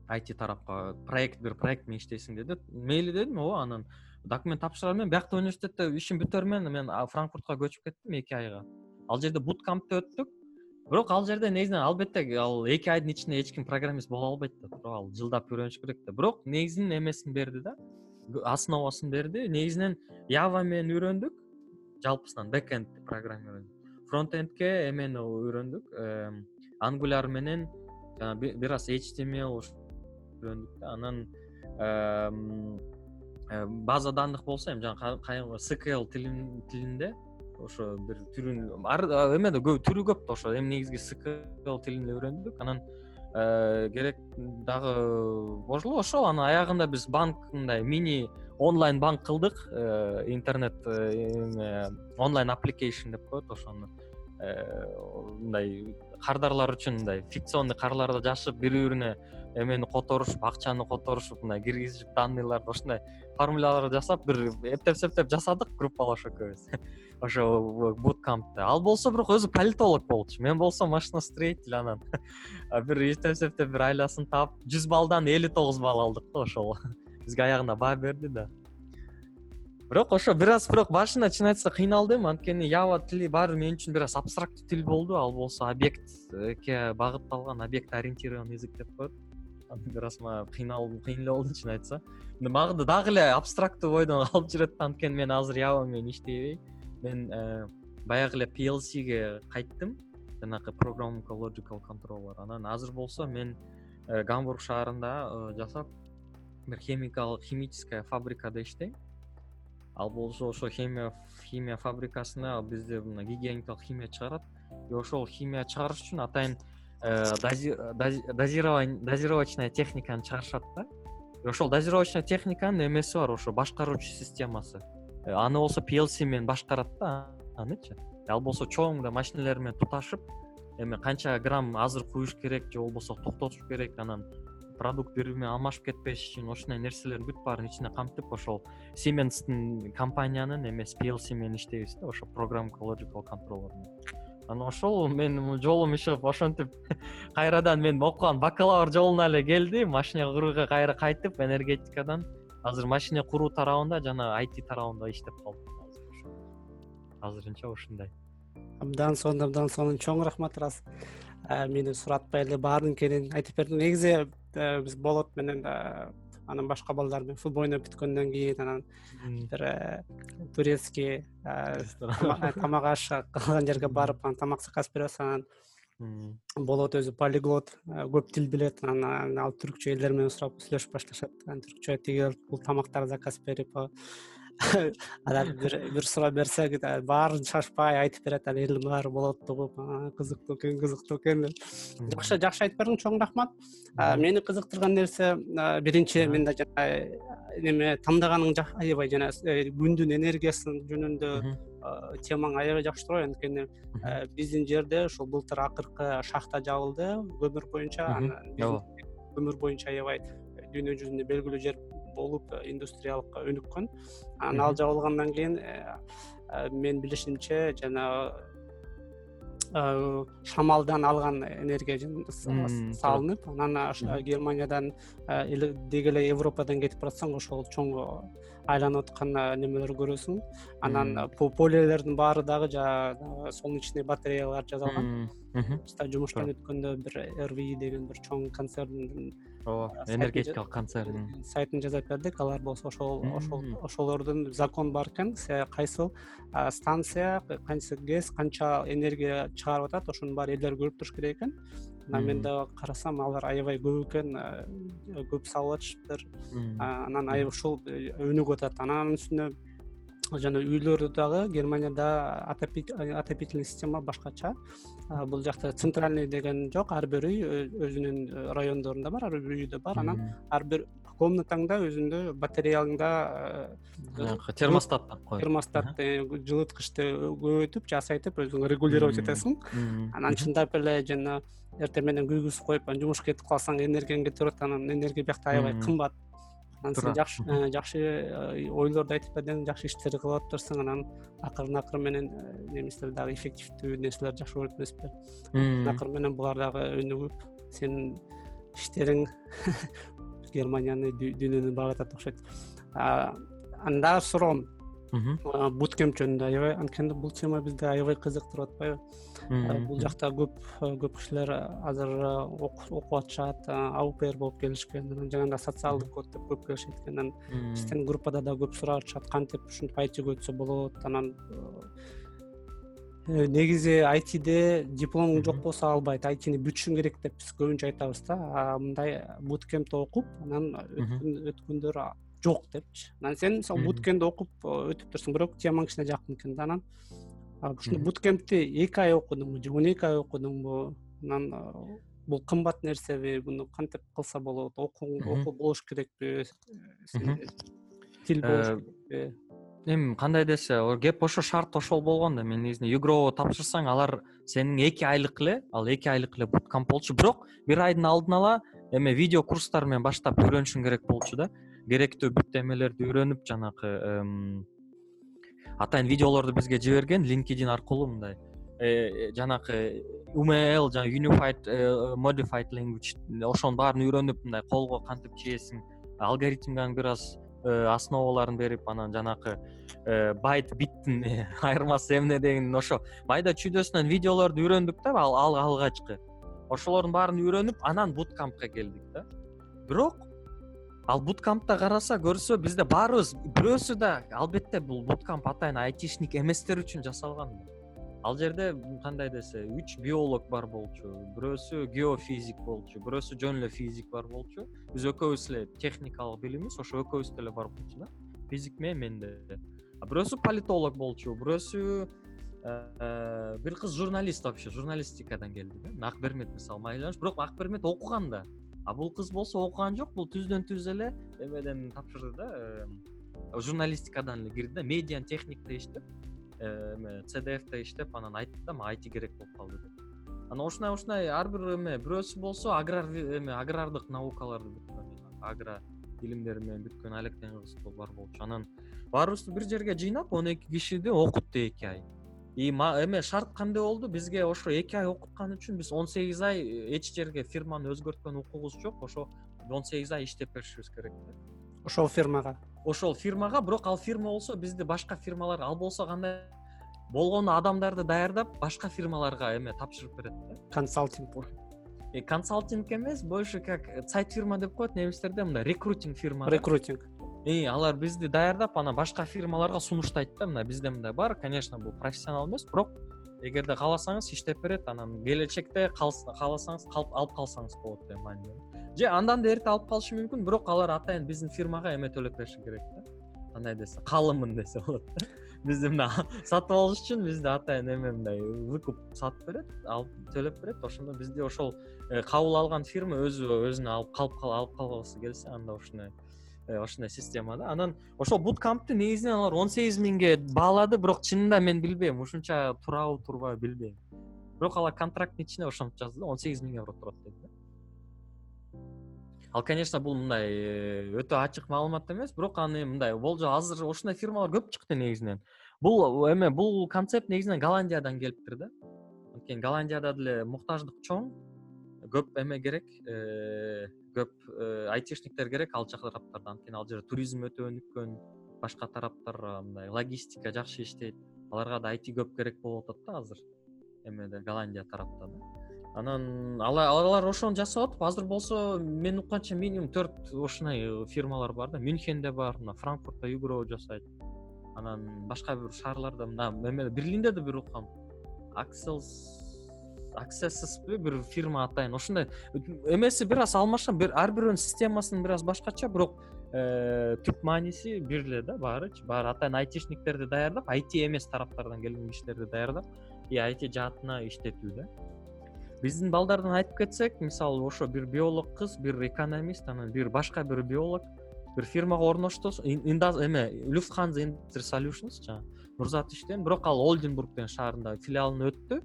Айти тарапка проект бир проект менен иштейсиң деди. Мейли дедим ооба анан документ тапшырган менен биякта университетте ишим бүтөр менен мен франкфуртка көчүп кеттим эки айга ал жерде бут кампте өттүк. Бирок ал жерде негизинен албетте ал эки айдын ичинде эч ким программист боло албайт да. Туура ал жылдап үйрөнүш керек да. Бирок негизинин эмесин берди да. Основасын берди. Негизинен ява менен үйрөндүк. Жалпысынан бекенд программирование фронтендке эмени үйрөндүк. Ангуляр менен жанаг бир аз html үйрөндүк да. Анан Э, база данных болсо эми жанаг кайгы скл тилинде ошо бир түрүн эмеде көп түрү көп да ошо. Эми негизги скл тилин үйрөндүк анан э, керек дагы ошол. Анан аягында биз банк мындай мини онлайн банк кылдык. Э, интернет эме онлайн application деп коет. Ошону мындай кардарлар үчүн мындай фикционный карларды жашып бири бирине эмени которушуп акчаны которушуп мындай киргизип данныйларды ошондой формуляларды жасап бир эптеп септеп жасадык группалаш экөөбүз ошо буткампте ал болсо бирок өзү политолог болчу мен болсом машиностроитель анан. Бир эптеп септеп бир айласын таап жүз баллдан элүү тогуз балл алдык да ошол. Бизге аягында баа берди да. Бирок ошо бир аз бирок башында чын айтса кыйналдым анткени ява тили баары мен үчүн бир аз абстрактуу тил болду. Ал болсо объектке багытталган объект ориентированный язык деп коет бир аз мага кыйналдым кыйын эле болду мага дагы эле абстрактуу бойдон калып жүрөт да анткени мен азыр ява менен иштебей мен э, баягы эле plcге кайттым. Жанакы программка logical controller анан азыр болсо мен э, гамбург шаарында э, жасап бир химикалык химическая фабрикада иштейм. Ал болсо ошо химия химия фабрикасына бизде мына гигиеникалык химия чыгарат. И ошол химия чыгарыш үчүн атайын дозировочная техниканы чыгарышат да. Ошол дозировочный техниканын эмеси бар ошо башкаруучу системасы. Э, аны болсо plc менен башкарат да анычы. Ал болсо чоң мындай машинелер менен туташып эме канча грамм азыр куюш керек же болбосо токтотуш керек анан продукт бири бири менен алмашып кетпеш үчүн ушундай нерселердин бүт баарын ичине камтып ошол сименстин компаниянын эмеси plc менен иштейбиз да ошо controller анан ошол менин жолум ишип ошентип кайрадан мен окуган бакалавр жолуна эле келди машина курууга кайра кайтып энергетикадан азыр машина куруу тарабында жана айти тарабында иштеп калдым. Азырынча ушундай. Абдан сонун абдан сонун чоң рахмат ырас э, мени суратпай эле баарыныкенин айтып бердиң. Негизи э, биз болот менен э, анан башка балдар менен футбол ойноп бүткөндөн кийин анан бир э, турецкий э, тамак аш кылган жерге барып анан тамак заказ беребиз анан болот өзү полиглот э, көп тил билет анан ал түркчө элдер менен сурап сүйлөшүп башташат анан түркчө тиги бул тамактарды заказ берип анан бир суроо берсек баарын шашпай айтып берет анан элдин баары болот угуп кызыктуу экен кызыктуу экен. Деп жакшы жакшы айтып бердиң чоң рахмат. Мени кызыктырган нерсе биринчи мен да жана неме тандааганың аябай жана э, күндүн энергиясы жөнүндө темаң аябай жакшы турбайбы анткени биздин жерде ушул былтыр акыркы шахта жабылды. Көмүр боюнча анан көмүр боюнча аябай дүйнө жүзүндө белгилүү жер болуп индустриялык өнүккөн. Анан ал жабылгандан кийин менин билишимче жанагы шамалдан алган энергия салынып анан германиядан деги эле европадан кетип баратсаң ошол чоң айланып аткан немелер көрөсүң. Анан полелердин баары дагы жанагы солнечный батареялар жасалган. Жумуштан өткөндө бир rvi деген бир чоң концерндин ооба энергетикалык концерн. сайтын жасап бердик. Алар болсо ошол ошол ошолордун закон бар экен кайсыл станция кайсы гэс канча энергия чыгарып атат ошонун баары элдер көрүп туруш керек экен. Анан мен дагы карасам алар аябай көп экен көп салып атышыптыр. Анан аябай ушул өнүгүп атат. Анан анын үстүнө жана үйлөрдү дагы германияда отопительный система башкача. Бул жакта центральный деген жок ар бир үй өзүнүн райондорунда бар ар бир үйдө бар. Анан ар бир комнатаңда өзүңдө батареяңда жанагы термостат термостатты жылыткычты көбөйтүп же азайтып өзүң регулировать этесиң. Анан чындап эле жана эртең менен күйгүзүп коюп анан жумушка кетип калсаң энергияң кетип барат анан энергия биякта аябай кымбат анан сен жакшы э, э, ойлорду айтып бердиң жакшы иштерди кылып атыптырсың анан акырын акырын менен э, немистер дагы эффективдүү нерселерди жакшы көрөт эмеспи акырын акырын менен булар дагы өнүгүп сенин иштериң германияны дүйнөнү багытат окшойт. Анан дагы суроом буткемп жөнүндө аябай анткени бул тема бизди аябай кызыктырып атпайбы бул жакта көп көп кишилер азыр окуп атышат аупр болуп келишкен анан жаганда социалдык код деп көп келишет экен анан биздин группада да көп сурап атышат кантип ушинтип айтип өтсө болот анан негизи айтиде дипломуң жок болсо албайт айтини бүтүшүң керек деп биз көбүнчө айтабыз да. Мындай буткемпте окуп анан өткөндөр жок депчи. Анан сен мисалы буткемпти окуп э, өтүп турсуң бирок темаң кичине жакын экен да анан ушул буткемпти эки ай окудуңбу же он эки ай окудуңбу анан э, бул кымбат нерсеби муну кантип кылса болот? Окуу болуш керекпи? Тил болуш керекпи? эми кандай десе кеп ошо шарт ошол болгон да мен негизинен югро тапшырсаң алар сенин эки айлык эле ал эки айлык эле буткамп болчу. Бирок бир айдын алдын ала эме видео курстар менен баштап үйрөнүшүң керек болчу да. Керектүү бүт эмелерди үйрөнүп жанакы атайын видеолорду бизге жиберген линkedin аркылуу мындай э, жанакы умл жана unified э, modified language ошонун баарын үйрөнүп мындай колго кантип чээсиң алгоритмдин бир аз э, основаларын берип анан жанакы байт биттин айырмасы эмне деген ошо майда чүйдөсүнөн видеолорду үйрөндүк да ал алгачкы. Ошолордун баарын үйрөнүп анан буткампка келдик да. Бирок ал буткампта караса көрсө бизде баарыбыз бирөөсү да албетте бул буткамп атайын айтишник эместер үчүн жасалган ал жерде кандай десе үч биолог бар болчу бирөөсү геофизик болчу бирөөсү жөн эле физик бар болчу. Биз экөөбүз эле техникалык билимибиз ошо экөөбүз деле бар болчу да. Физик менен мен да бирөөсү политолог болчу бирөөсү э, бир кыз журналист вообще журналистикадан келди да. Акбермет мисалы майланыш бирок акбермет окуган да а бул кыз болсо окуган жок бул түздөн түз эле эмеден тапшырды да журналистикадан эле кирди да медиан техникте иштеп эме cdfте иштеп анан айтты да мага айти керек болуп калды деп. Анан ушундай ушундай ар бир эме бирөөсү болсо аграр эме агрардык наукаларды бүткөн агро илимдери менен бүткөн алектен кыз бар болчу. Анан баарыбызды бир жерге жыйнап он эки кишиди окутту эки ай и эме шарт кандай болду? Бизге ошо эки ай окуткан үчүн биз он сегиз ай эч жерге фирманы өзгөрткөн укугубуз жок. Ошо он сегиз ай иштеп беришибиз керек да ошол фирмага. Ошол фирмага бирок ал фирма болсо бизди башка фирмаларга ал болсо кандай болгону адамдарды даярдап башка фирмаларга эме тапшырып берет да. Консалтинг. Э, консалтинг эмес больше как сайт фирма деп коет немистерде мындай рекрутинг фирма рекрутинг алар бизди даярдап анан башка фирмаларга сунуштайт да. Мына бизде мындай бар. Конечно бул профессионал эмес бирок эгерде кааласаңыз иштеп берет. Анан келечекте кааласаңыз алып калсаңыз болот деген мааниде же андан да эрте алып калышы мүмкүн бирок алар атайын биздин фирмага эме төлөп бериши керек да. Кандай десе каалымын десе болот да. Бизди мына сатып алыш үчүн бизди атайын эме мындай выкуп сатып берет алып төлөп берет. Ошондо бизди ошол э, кабыл алган фирма өзү өзүнө алып калып алып калгысы келсе анда ушундай Э, ошондой система да анан ошол буткампты негизинен алар он сегиз миңге баалады бирок чынында мен билбейм. Ушунча турабы турбайбы билбейм. Бирок алар контракттын ичине ошентип жазды да он сегиз миң евро турат деди да. Ал конечно бул мындай э, өтө ачык маалымат эмес бирок аны мындай болжо азыр ушундай фирмалар көп чыкты негизинен. Бул эме бул концепт негизинен голландиядан келиптир да. Анткени голландияда деле муктаждык чоң көп эме керек э, көп э, айтишниктер керек ал жак тараптарда. Анткени ал жерде туризм өтө өнүккөн башка тараптар мындай логистика жакшы иштейт. Аларга да айти көп керек болуп атат да азыр эмеде голландия тарапта да. Анан алар ошону жасап атып азыр болсо мен укканча минимум төрт ушундай фирмалар бар да. Мюнхенде бар мына франкфуртто югро жасайт. Анан башка бир шаарларда мына эме берлинде да бир уккам. Акселс аксессспи бир фирма атайын. Ушундай эмеси бир аз алмашкан ар бирөөнүн системасы бир аз башкача бирок э, түп мааниси бир эле да баарычы баары атайын айтишниктерди даярдап айти эмес тараптардан келген кишилерди даярдап и айти жаатына иштетүү да. Биздин балдардан айтып кетсек мисалы ошо бир биолог кыз бир экономист анан бир башка бир биолог бир фирмага орношту эме люфтханза solutions жанагы нурзат иштеген бирок ал олденбург деген шаарында филиалына өттү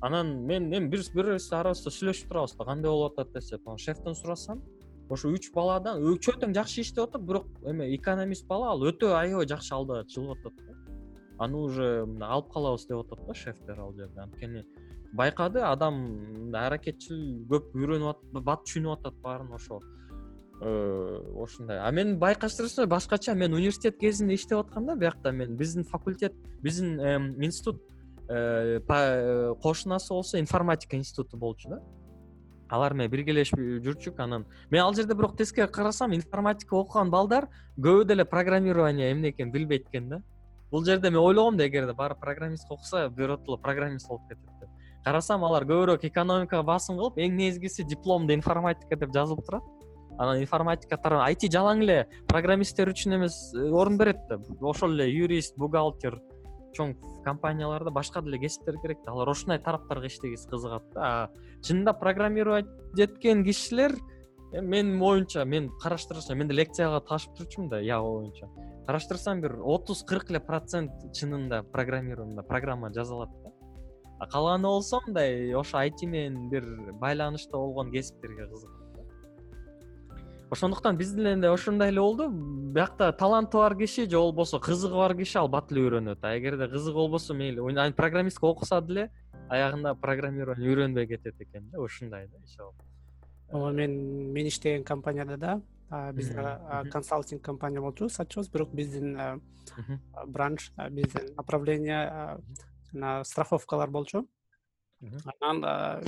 анан мен эми биз бири бирибизди арабызда сүйлөшүп турабыз да кандай болуп атат десек анан шефтен сурасам ошо үч баладан чөө тең жакшы иштеп атат бирок эме экономист бала ал өтө аябай жакшы алда жылып атат да. Аны уже алып калабыз деп атат да шефтер ал жерде. Анткени байкады адам мындай аракетчил көп үйрөнүп атат бат түшүнүп атат баарын ошо э, ошондой. А мен байкаштырса башкача мен университет кезинде иштеп атканда биякта мен биздин факультет биздин институт кошунасы болсо информатика институту болчу да. Алар менен биргелешип жүрчүк анан. Мен ал жерде бирок тескери карасам информатика окуган балдар көбү деле программирование эмне экенин билбейт экен да. Бул жерде мен ойлогом да эгерде баары программистика окуса биротоло программист болуп кетет деп. Карасам алар көбүрөөк экономикага басым кылып эң негизгиси дипломдо информатика деп жазылып турат. Анан информатика айти жалаң эле программисттер үчүн эмес э, орун берет да. Ошол эле юрист бухгалтер чоң компанияларда башка деле кесиптер керек да. Алар ушундай тараптарга иштегиси кызыгат да. Чынында программировать эткен кишилер менин оюмча мен караштырсам мен да лекцияга ташып турчумун да я боюнча караштырсам бир отуз кырк эле процент чынында программирование программа жаза алат да. А калганы болсо мындай ошо айти менен бир байланышта болгон кесиптерге кызыгат ошондуктан биздин эле ошондой эле болду. Биякта таланты бар киши же болбосо кызыгы бар киши албатта эле үйрөнөт. А эгерде кызыгы болбосо мейли программистика окуса деле аягында программирование үйрөнбөй кетет экен да ушундай да иши ооба мен мен иштеген компанияда да биз консалтинг компания болчу сатчубуз бирок биздин бранш биздин направление жана страховкалар болчу. Анан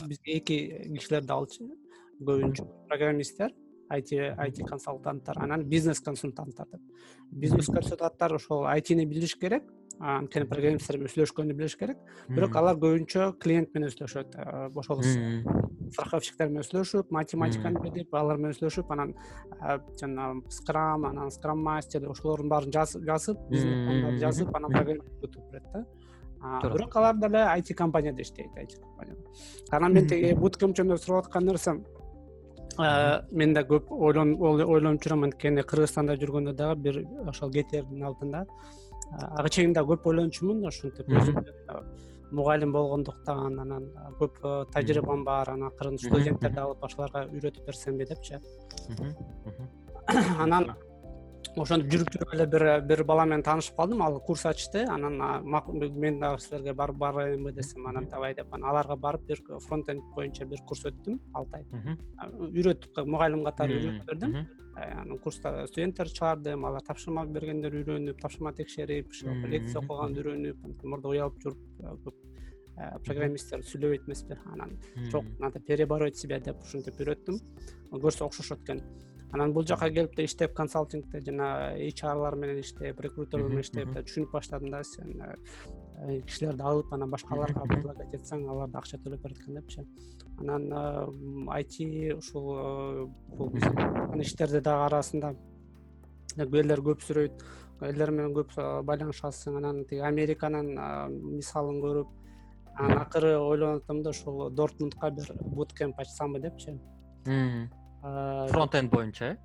бизге эки кишилерди алчу. Көбүнчө программисттер айти консультанттар анан бизнес консультанттар деп. Бизнес консультанттар ошол айтини билиш керек анткени программисттер менен сүйлөшкөндү билиш керек. Бирок алар көбүнчө клиент менен сүйлөшөт ошол страховщиктер менен сүйлөшүп математиканы билип алар менен сүйлөшүп анан жанагы скрам анан скрам мастер ошолордун баарын жазып бизнес жазып анан берет да. Бирок алар деле айти компанияда иштейт айти компанияда анан мен тиги буткемп жөнүндө сурап аткан нерсем мен да көп ойлонуп жүрөм. Анткени кыргызстанда жүргөндө дагы бир ошол кетэрдин алдында ага чейин да көп ойлончумун ушинтип. Өзүм мугалим болгондуктан анан көп тажрыйбам бар. Анан акырын студенттерди алып ошолорго үйрөтүп берсемби депчи. Анан ошентип жүрүп жүрүп эле бир бир бала менен таанышып калдым. Ал курс ачты. Анан мен дагы силерге барып барайынбы десем анан давай деп анан аларга барып бир фронт энд боюнча бир курс өттүм алты ай үйрөтүп мугалим катары үйрөтүп бердим. Анан курста студенттер чыгардым алар тапшырма бергендер үйрөнүп тапшырма текшерип лекция окуганда үйрөнүп мурда уялып жүрүп көп программисттер сүйлөбөйт эмеспи анан жок надо перебороть себя деп ушинтип үйрөттүм көрсө окшошот экен анан бул жака келип да иштеп консалтингде жана hr менен иштеп рекрутерлер менен иштеп да түшүнүп баштадым да сен э, кишилерди алып анан башкаларга предлагать этсең алар да акча төлөп берет экен депчи. Анан айти ушул э, бул иштерди дагы арасында элдер көп сүрөйт. Элдер менен көп э, байланышасың. Анан тиги американын мисалын көрүп анан акыры ойлонуп атам да ушул дортмундка бир буткемп ачсамбы депчи. Фронт энд боюнча э?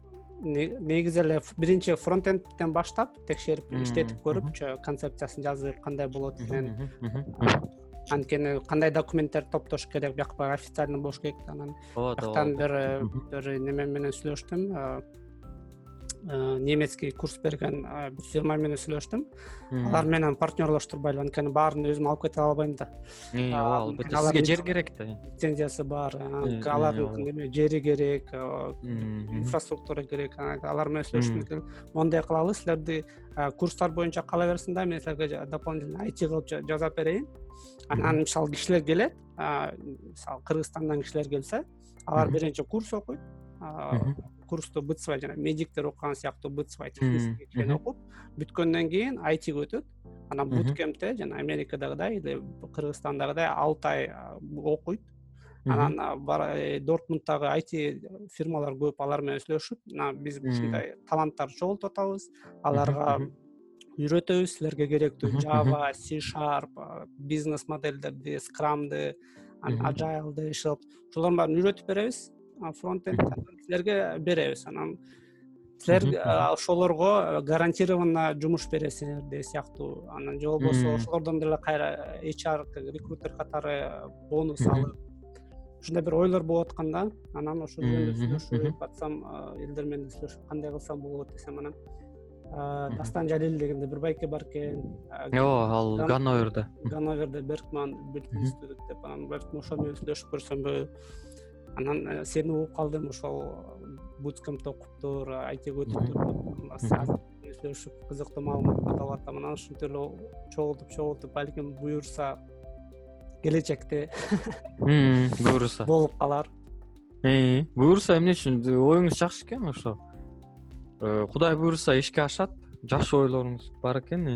негизи эле биринчи фронт эндтен баштап текшерип иштетип көрүпчү концепциясын жазып кандай болот экен анткени кандай документтерди топтош керек биякка официальный болуш керек анан. Ооба бияктан бир Мгм. бир неме менен сүйлөштүм э, э, немецкий курс берген э, бир фирма менен сүйлөштүм. Алар менен партнерлоштурбайлы анткени баарын өзүм алып кете албайм да. Ооба албетте алар сизге жер керек да? лицензиясы бар. Э, э, алардын неме жери керек э, инфраструктура керек. Алар менен элем моундай кылалы. Силерди э, курстар боюнча кала берсин да мен силерге дополнительно айти кылып жа- жасап берейин. Анан мисалы кишилер келет. Мисалы кыргызстандан кишилер келсе алар биринчи курс окуйт. Курсту бытсвай жана медиктер окуган сыяктуу технический кишени Мгм. окуп бүткөндөн кийин айтиге өтөт. Анан буткемпте жана америкадагыдай или кыргызстандагыдай алты ай окуйт. Анан э, дортмундтагы айти фирмалар көп алар менен сүйлөшүп мына биз ушундай таланттарды чогултуп атабыз аларга үйрөтөбүз силерге керектүү java c sharp бизнес модельдерди скрамды agileды иши ошолордун баарын үйрөтүп беребиз фронтенд силерге беребиз. Анан силер ошолорго гарантированно жумуш бересиңер деген сыяктуу. Анан же болбосо ошолордон деле кайра hr рекрутер катары бонус Мгм. алып ушундай бир ойлор болуп аткан да. Анан ошол жөнүндө сүйлөшүп атсам элдер менен сүйлөшүп кандай кылсам болот десем анан дастан жалил дегенде бир байке бар экен. Ооба ал Ган- ганноверде. Ганноверде беркман Мгм. институт деп анан балким ошол менен сүйлөшүп көрсөмбү анан э, сени угуп калдым ошол бутскемпте окуптур айтиге өтүптүр сүйлөшүп кызыктуу маалымат алып атам анан ушинтип эле чогултуп чогултуп балким буюрса келечекте буюрса болуп калар. Э, буюрса эмне үчүн? Оюңуз жакшы экен ошо Э, кудай буюрса ишке ашат жакшы ойлоруңуз бар экен э.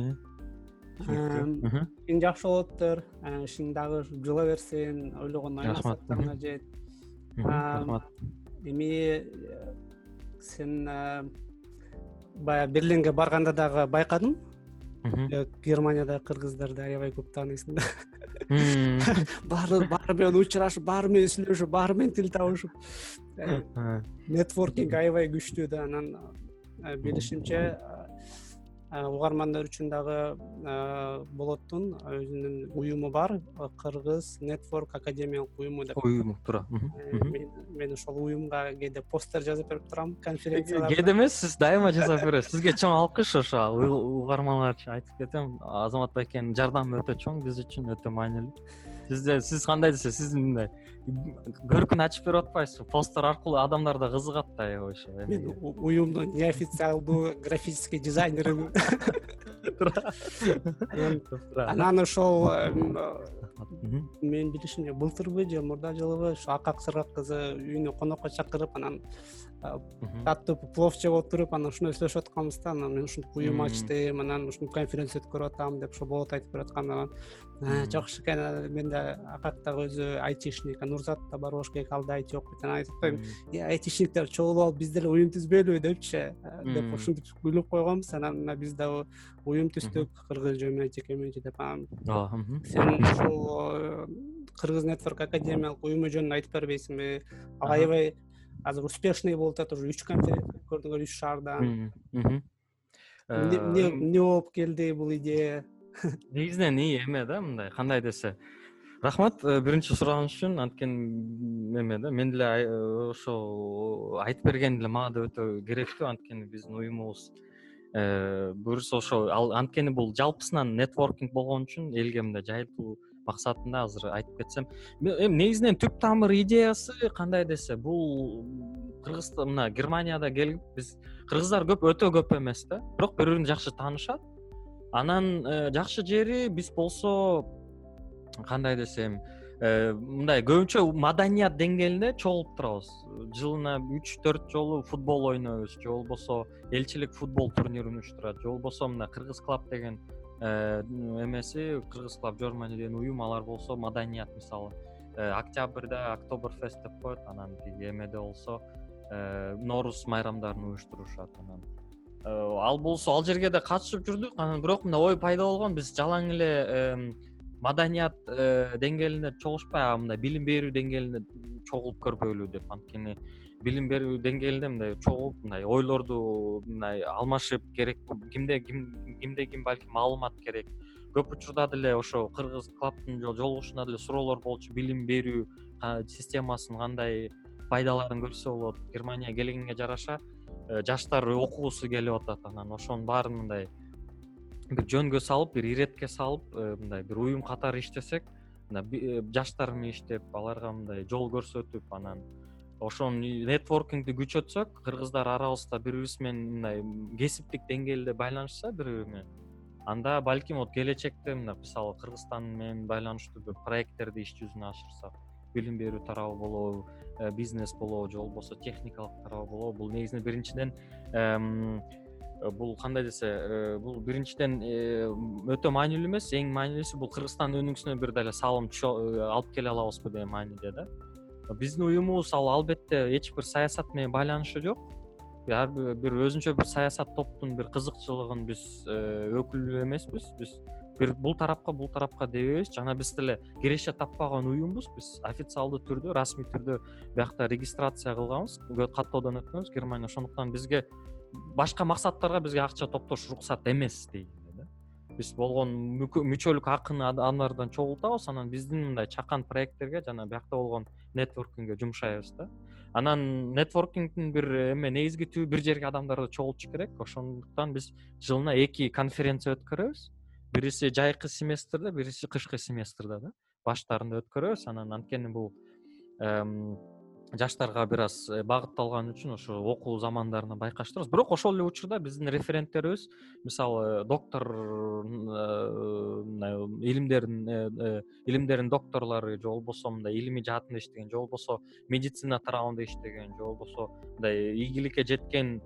Ишиң жакшы болуптур э, ишиң дагы жыла берсин ойлогон ой Рахмат. Рахмат. эми э, сен э, баягы берлинге барганда дагы байкадым э, германияда кыргыздарды аябай көп тааныйсың да. Баары баары менен учурашып баары менен сүйлөшүп баары менен тил табышып. Нетворкинг аябай күчтүү да анан билишимче угармандар үчүн дагы э, болоттун өзүнүн уюму бар. Э, кыргыз нетворк академиялык уюму деп. Уюм туура Э, мен ошол уюмга кээде постер жазып берип турам конференцияларда. Кээде эмес сиз дайыма жасап бересиз. Сизге чоң алкыш ошо угармандар үчүн айтып кетем. Азамат байкенин жардамы өтө чоң биз үчүн өтө маанилүү. Сизде сиз кандай десе сиз мындай көркүн ачып берип атпайсызбы постер аркылуу адамдар да кызыгат да аябай ошо мен уюмдун неофициалдуу графический дизайнерымын Анан- Туура. анан ошол Мгм. менин билишимче былтырбы же мурда жылыбы ушу акак сыргак кызы үйүнө конокко чакырып анан Мгм. таттуу плов жеп отуруп анан ушундай сүйлөшүп атканбыз да анан мен ушинтип уюм ачтым анан ушинтип конференция өткөрүп атам деп ошо болот айтып бераткан анан «Э, Мм. Жакшы экен мен да акак дагы өзү айтишник нурзат да бар болуш керек ал да айти окуйт анан айтып атпаймынбы. «Э, айтишниктер чогулуп алып биз деле уюм түзбөйлүбү депчи э, деп ушинтип күлүп койгонбуз. Анан мына биз дагы уюм түздүк кыргыз жөмөнчи кеменчи деп анан ооба сен ушул кыргыз нетворк академиялык уюму жөнүндө айтып бербейсиңби. Ал аябай азыр успешный болуп атат уже үч конференция өткөрдүңөр үч шаарда Мм, мхм. эмне Э, эмне болуп келди бул идея негизинен ии эме да мындай кандай десе. Рахмат э, биринчи сурооңуз үчүн. Анткени эме да мен деле э, ошо айтып берген деле мага да өтө керектүү. Анткени биздин уюмубуз э, буюрса ошо ал анткени бул жалпысынан нетворкинг болгон үчүн элге мындай жайылтуу максатында азыр айтып кетсем. Эми негизинен түп тамыр идеясы кандай десе бул кыргызстан мына германияда келип биз кыргыздар көп өтө көп эмес да. Бирок бири бирине жакшы таанышат анан э, жакшы жери биз болсо кандай десем э, мындай көбүнчө маданият деңгээлинде чогулуп турабыз. Жылына үч төрт жолу футбол ойнойбуз же болбосо элчилик футбол турнирин уюштурат же болбосо мына кыргыз клаб деген э, эмеси кыргыз клаб germany деген уюм алар болсо маданият мисалы. Октябрда октоберфест деп коет анан тиги эмеде болсо нооруз майрамдарын уюштурушат анан ал болсо ал жерге да катышып жүрдүк. Анан бирок мындай ой пайда болгон. Биз жалаң эле маданият э, деңгээлинде чогулушпай а мындай билим берүү деңгээлинде чогулуп көрбөйлү деп. Анткени билим берүү деңгээлинде мындай чогулуп мындай ойлорду мындай алмашып керек кимде ким кимде ким балким маалымат керек. Көп учурда деле ошо кыргыз клабтын жолугушунда деле суроолор болчу билим берүү системасын кандай пайдаларын көрсө болот. Германияга келгенге жараша э, жаштар окугусу келип атат анан ошонун баарын мындай бир жөнгө салып бир иретке салып э, мындай бир уюм катары иштесек мындай жаштар менен иштеп аларга мындай жол көрсөтүп анан ошону нетворкингди күчөтсөк кыргыздар арабызда бири бирибиз менен мындай кесиптик деңгээлде байланышса бири бири менен анда балким вот келечекте мына мисалы кыргызстан менен байланыштуу бир проекттерди иш жүзүнө ашырсак билим берүү тарабы болобу э, бизнес болобу же болбосо техникалык тарабы болобу. Бул негизинен биринчиден бул кандай десе э, бул биринчиден э, өтө маанилүү эмес. Эң маанилүүсү бул кыргызстандын өнүгүүсүнө бир деле салым алып келе алабызбы деген мааниде да. Биздин уюмубуз ал албетте эч бир саясат менен байланышы жок. Ар бир өзүнчө бир саясат топтун бир кызыкчылыгын биз өкүлү эмеспиз. Биз бир бул тарапка бул тарапка дебейбиз жана биз деле киреше таппаган уюмбуз. Биз официалдуу түрдө расмий түрдө биякта регистрация кылганбыз. Каттоодон өткөнбүз. Германия ошондуктан бизге башка максаттарга бизге акча топтош уруксат эмес дейли биз болгон мүчөлүк акыны алардан чогултабыз. Анан биздин мындай чакан проекттерге жана биякта болгон нетворкингге жумшайбыз да. Анан нетворкингдин бир эме негизги түбү бир жерге адамдарды чогултуш керек. Ошондуктан биз жылына эки конференция өткөрөбүз бириси жайкы семестрде бириси кышкы семестрде да баштарында өткөрөбүз. Анан анткени бул жаштарга бир аз э, багытталган үчүн ошо окуу замандарынан байкаштырабыз. Бирок ошол эле учурда биздин референттерибиз мисалы доктор э, илимдердин э, докторлору же болбосо мындай илимий жаатында иштеген же болбосо медицина тарабында иштеген же болбосо мындай ийгиликке жеткен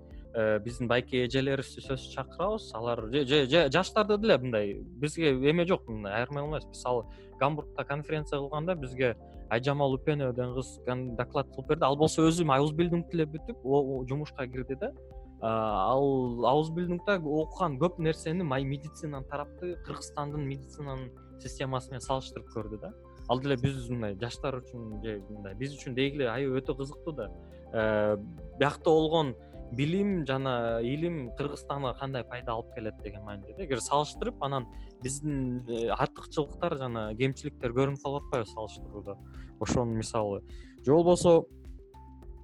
биздин байке эжелерибизди сөзсүз чакырабыз. Алар же жаштарды деле мындай бизге эме жок мындай айырмай кылбайбыз мисалы гамбургда конференция кылганда бизге айжамал үпенова деген кыз доклад кылып берди. Ал болсо өзү ауыз билдингди эле бүтүп жумушка кирди да. Ал ауыз билдингда окуган көп нерсени медицинанын тарапты кыргызстандын медицинанын системасы менен салыштырып көрдү да. Ал деле биз мындай жаштар үчүн же мындай биз үчүн аябай өтө кызыктуу да. Э, биякта болгон билим жана илим кыргызстанга кандай пайда алып келет деген мааниде да. Эгер салыштырып анан биздин э, артыкчылыктар жана кемчиликтер көрүнүп калып атпайбы салыштырууда? Ошону мисалы. Же болбосо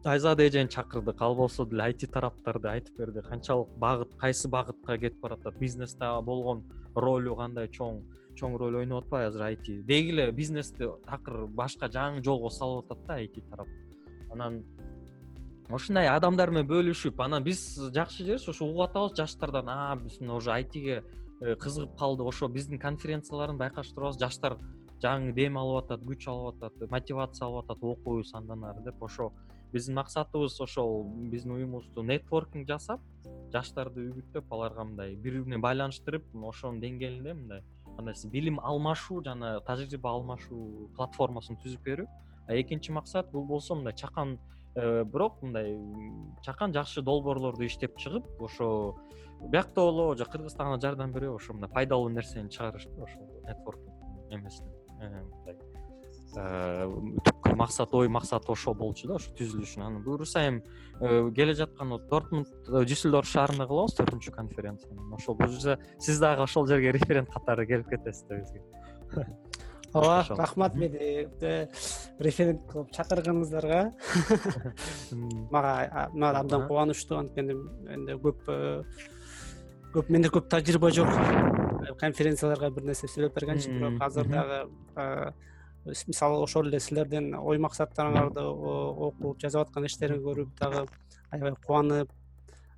айзада эжени чакырдык ал болсо деле айти тараптарды айтып берди. Канчалык багыт кайсы багытка кетип баратат бизнесте болгон ролу кандай чоң чоң роль ойноп атпайбы азыр айти? Деги эле бизнести такыр башка жаңы жолго салып атат да айти тарап анан ушундай адамдар менен бөлүшүп анан биз жакшы жерибиз ошо угуп атабыз жаштардан. А биз мына уже айтиге э, кызыгып калдык ошо биздин конференцияларын байкаштырып жаштар жаңы дем алып атат күч алып атат мотивация алып атат окуйбуз андан ары деп. Ошо биздин максатыбыз ошол биздин уюмубузду нетворкинг жасап жаштарды үгүттөп аларга мындай бири бири менен байланыштырып ошонун деңгээлинде мындай кандай билим алмашуу жана тажрыйба алмашуу платформасын түзүп берүү. Экинчи максат бул болсо мындай чакан бирок мындай чакан жакшы долбоорлорду иштеп чыгып ошо биякта болобу же кыргызстанга жардам бербей ошо мындай пайдалуу нерсени чыгарыш да ошол нетворкинг эмесинен э, мындай э, түпкү максат ой максаты ошол болчу да ошо түзүлүшүнө анан буюрса эми келе жаткан дортмунд дюссельдорф шаарында кылабыз төртүнчү конференцияны. Ошол буюрса сиз дагы ошол жерге референт катары келип кетесиз да бизге ооба рахмат мени референт кылып чакырганыңыздарга. Мага мага абдан кубанычтуу анткени менде көп э, көп менде көп тажрыйба жок. Конференцияларга бир нерсе сүйлөп бергенчи бирок азыр дагы э, мисалы ошол эле силердин ой максаттарыңарды окуп жазып аткан иштериңди көрүп дагы аябай кубанып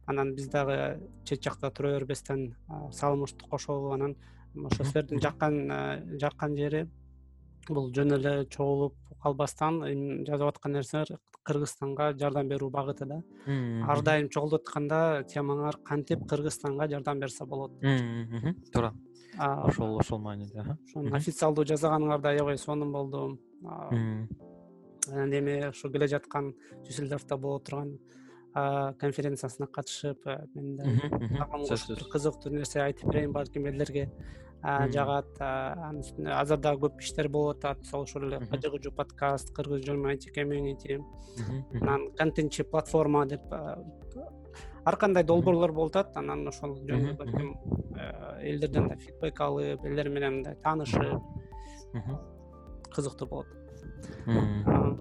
анан биз дагы чет жакта тура бербестен салымыбызды кошолу анан ошо силердин жаккан э, жаккан жери бул жөн эле чогулуп калбастан жазып аткан нерселер кыргызстанга жардам берүү багыты да. Ар дайым чогулуп атканда темаңар кантип кыргызстанга жардам берсе болот. Туура. Ошол ошол мааниде ошону официалдуу жасаганыңарда аябай сонун болдум анан эми ушу келе жаткан дюссельдорфто боло турган конференциясына катышып э, мен да кызыктуу нерсе айтып берейин балким элдерге жагат анын үстүнө азыр дагы көп иштер болуп атат. Мисалы ошол эле кажы кыжуу подкаст кыргыз журман айти комьюнити анан контентчи платформа деп ар кандай долбоорлор болуп атат анан ошол жөнүндө балким элдерден да фидбек алып элдер менен мындай таанышып кызыктуу болот.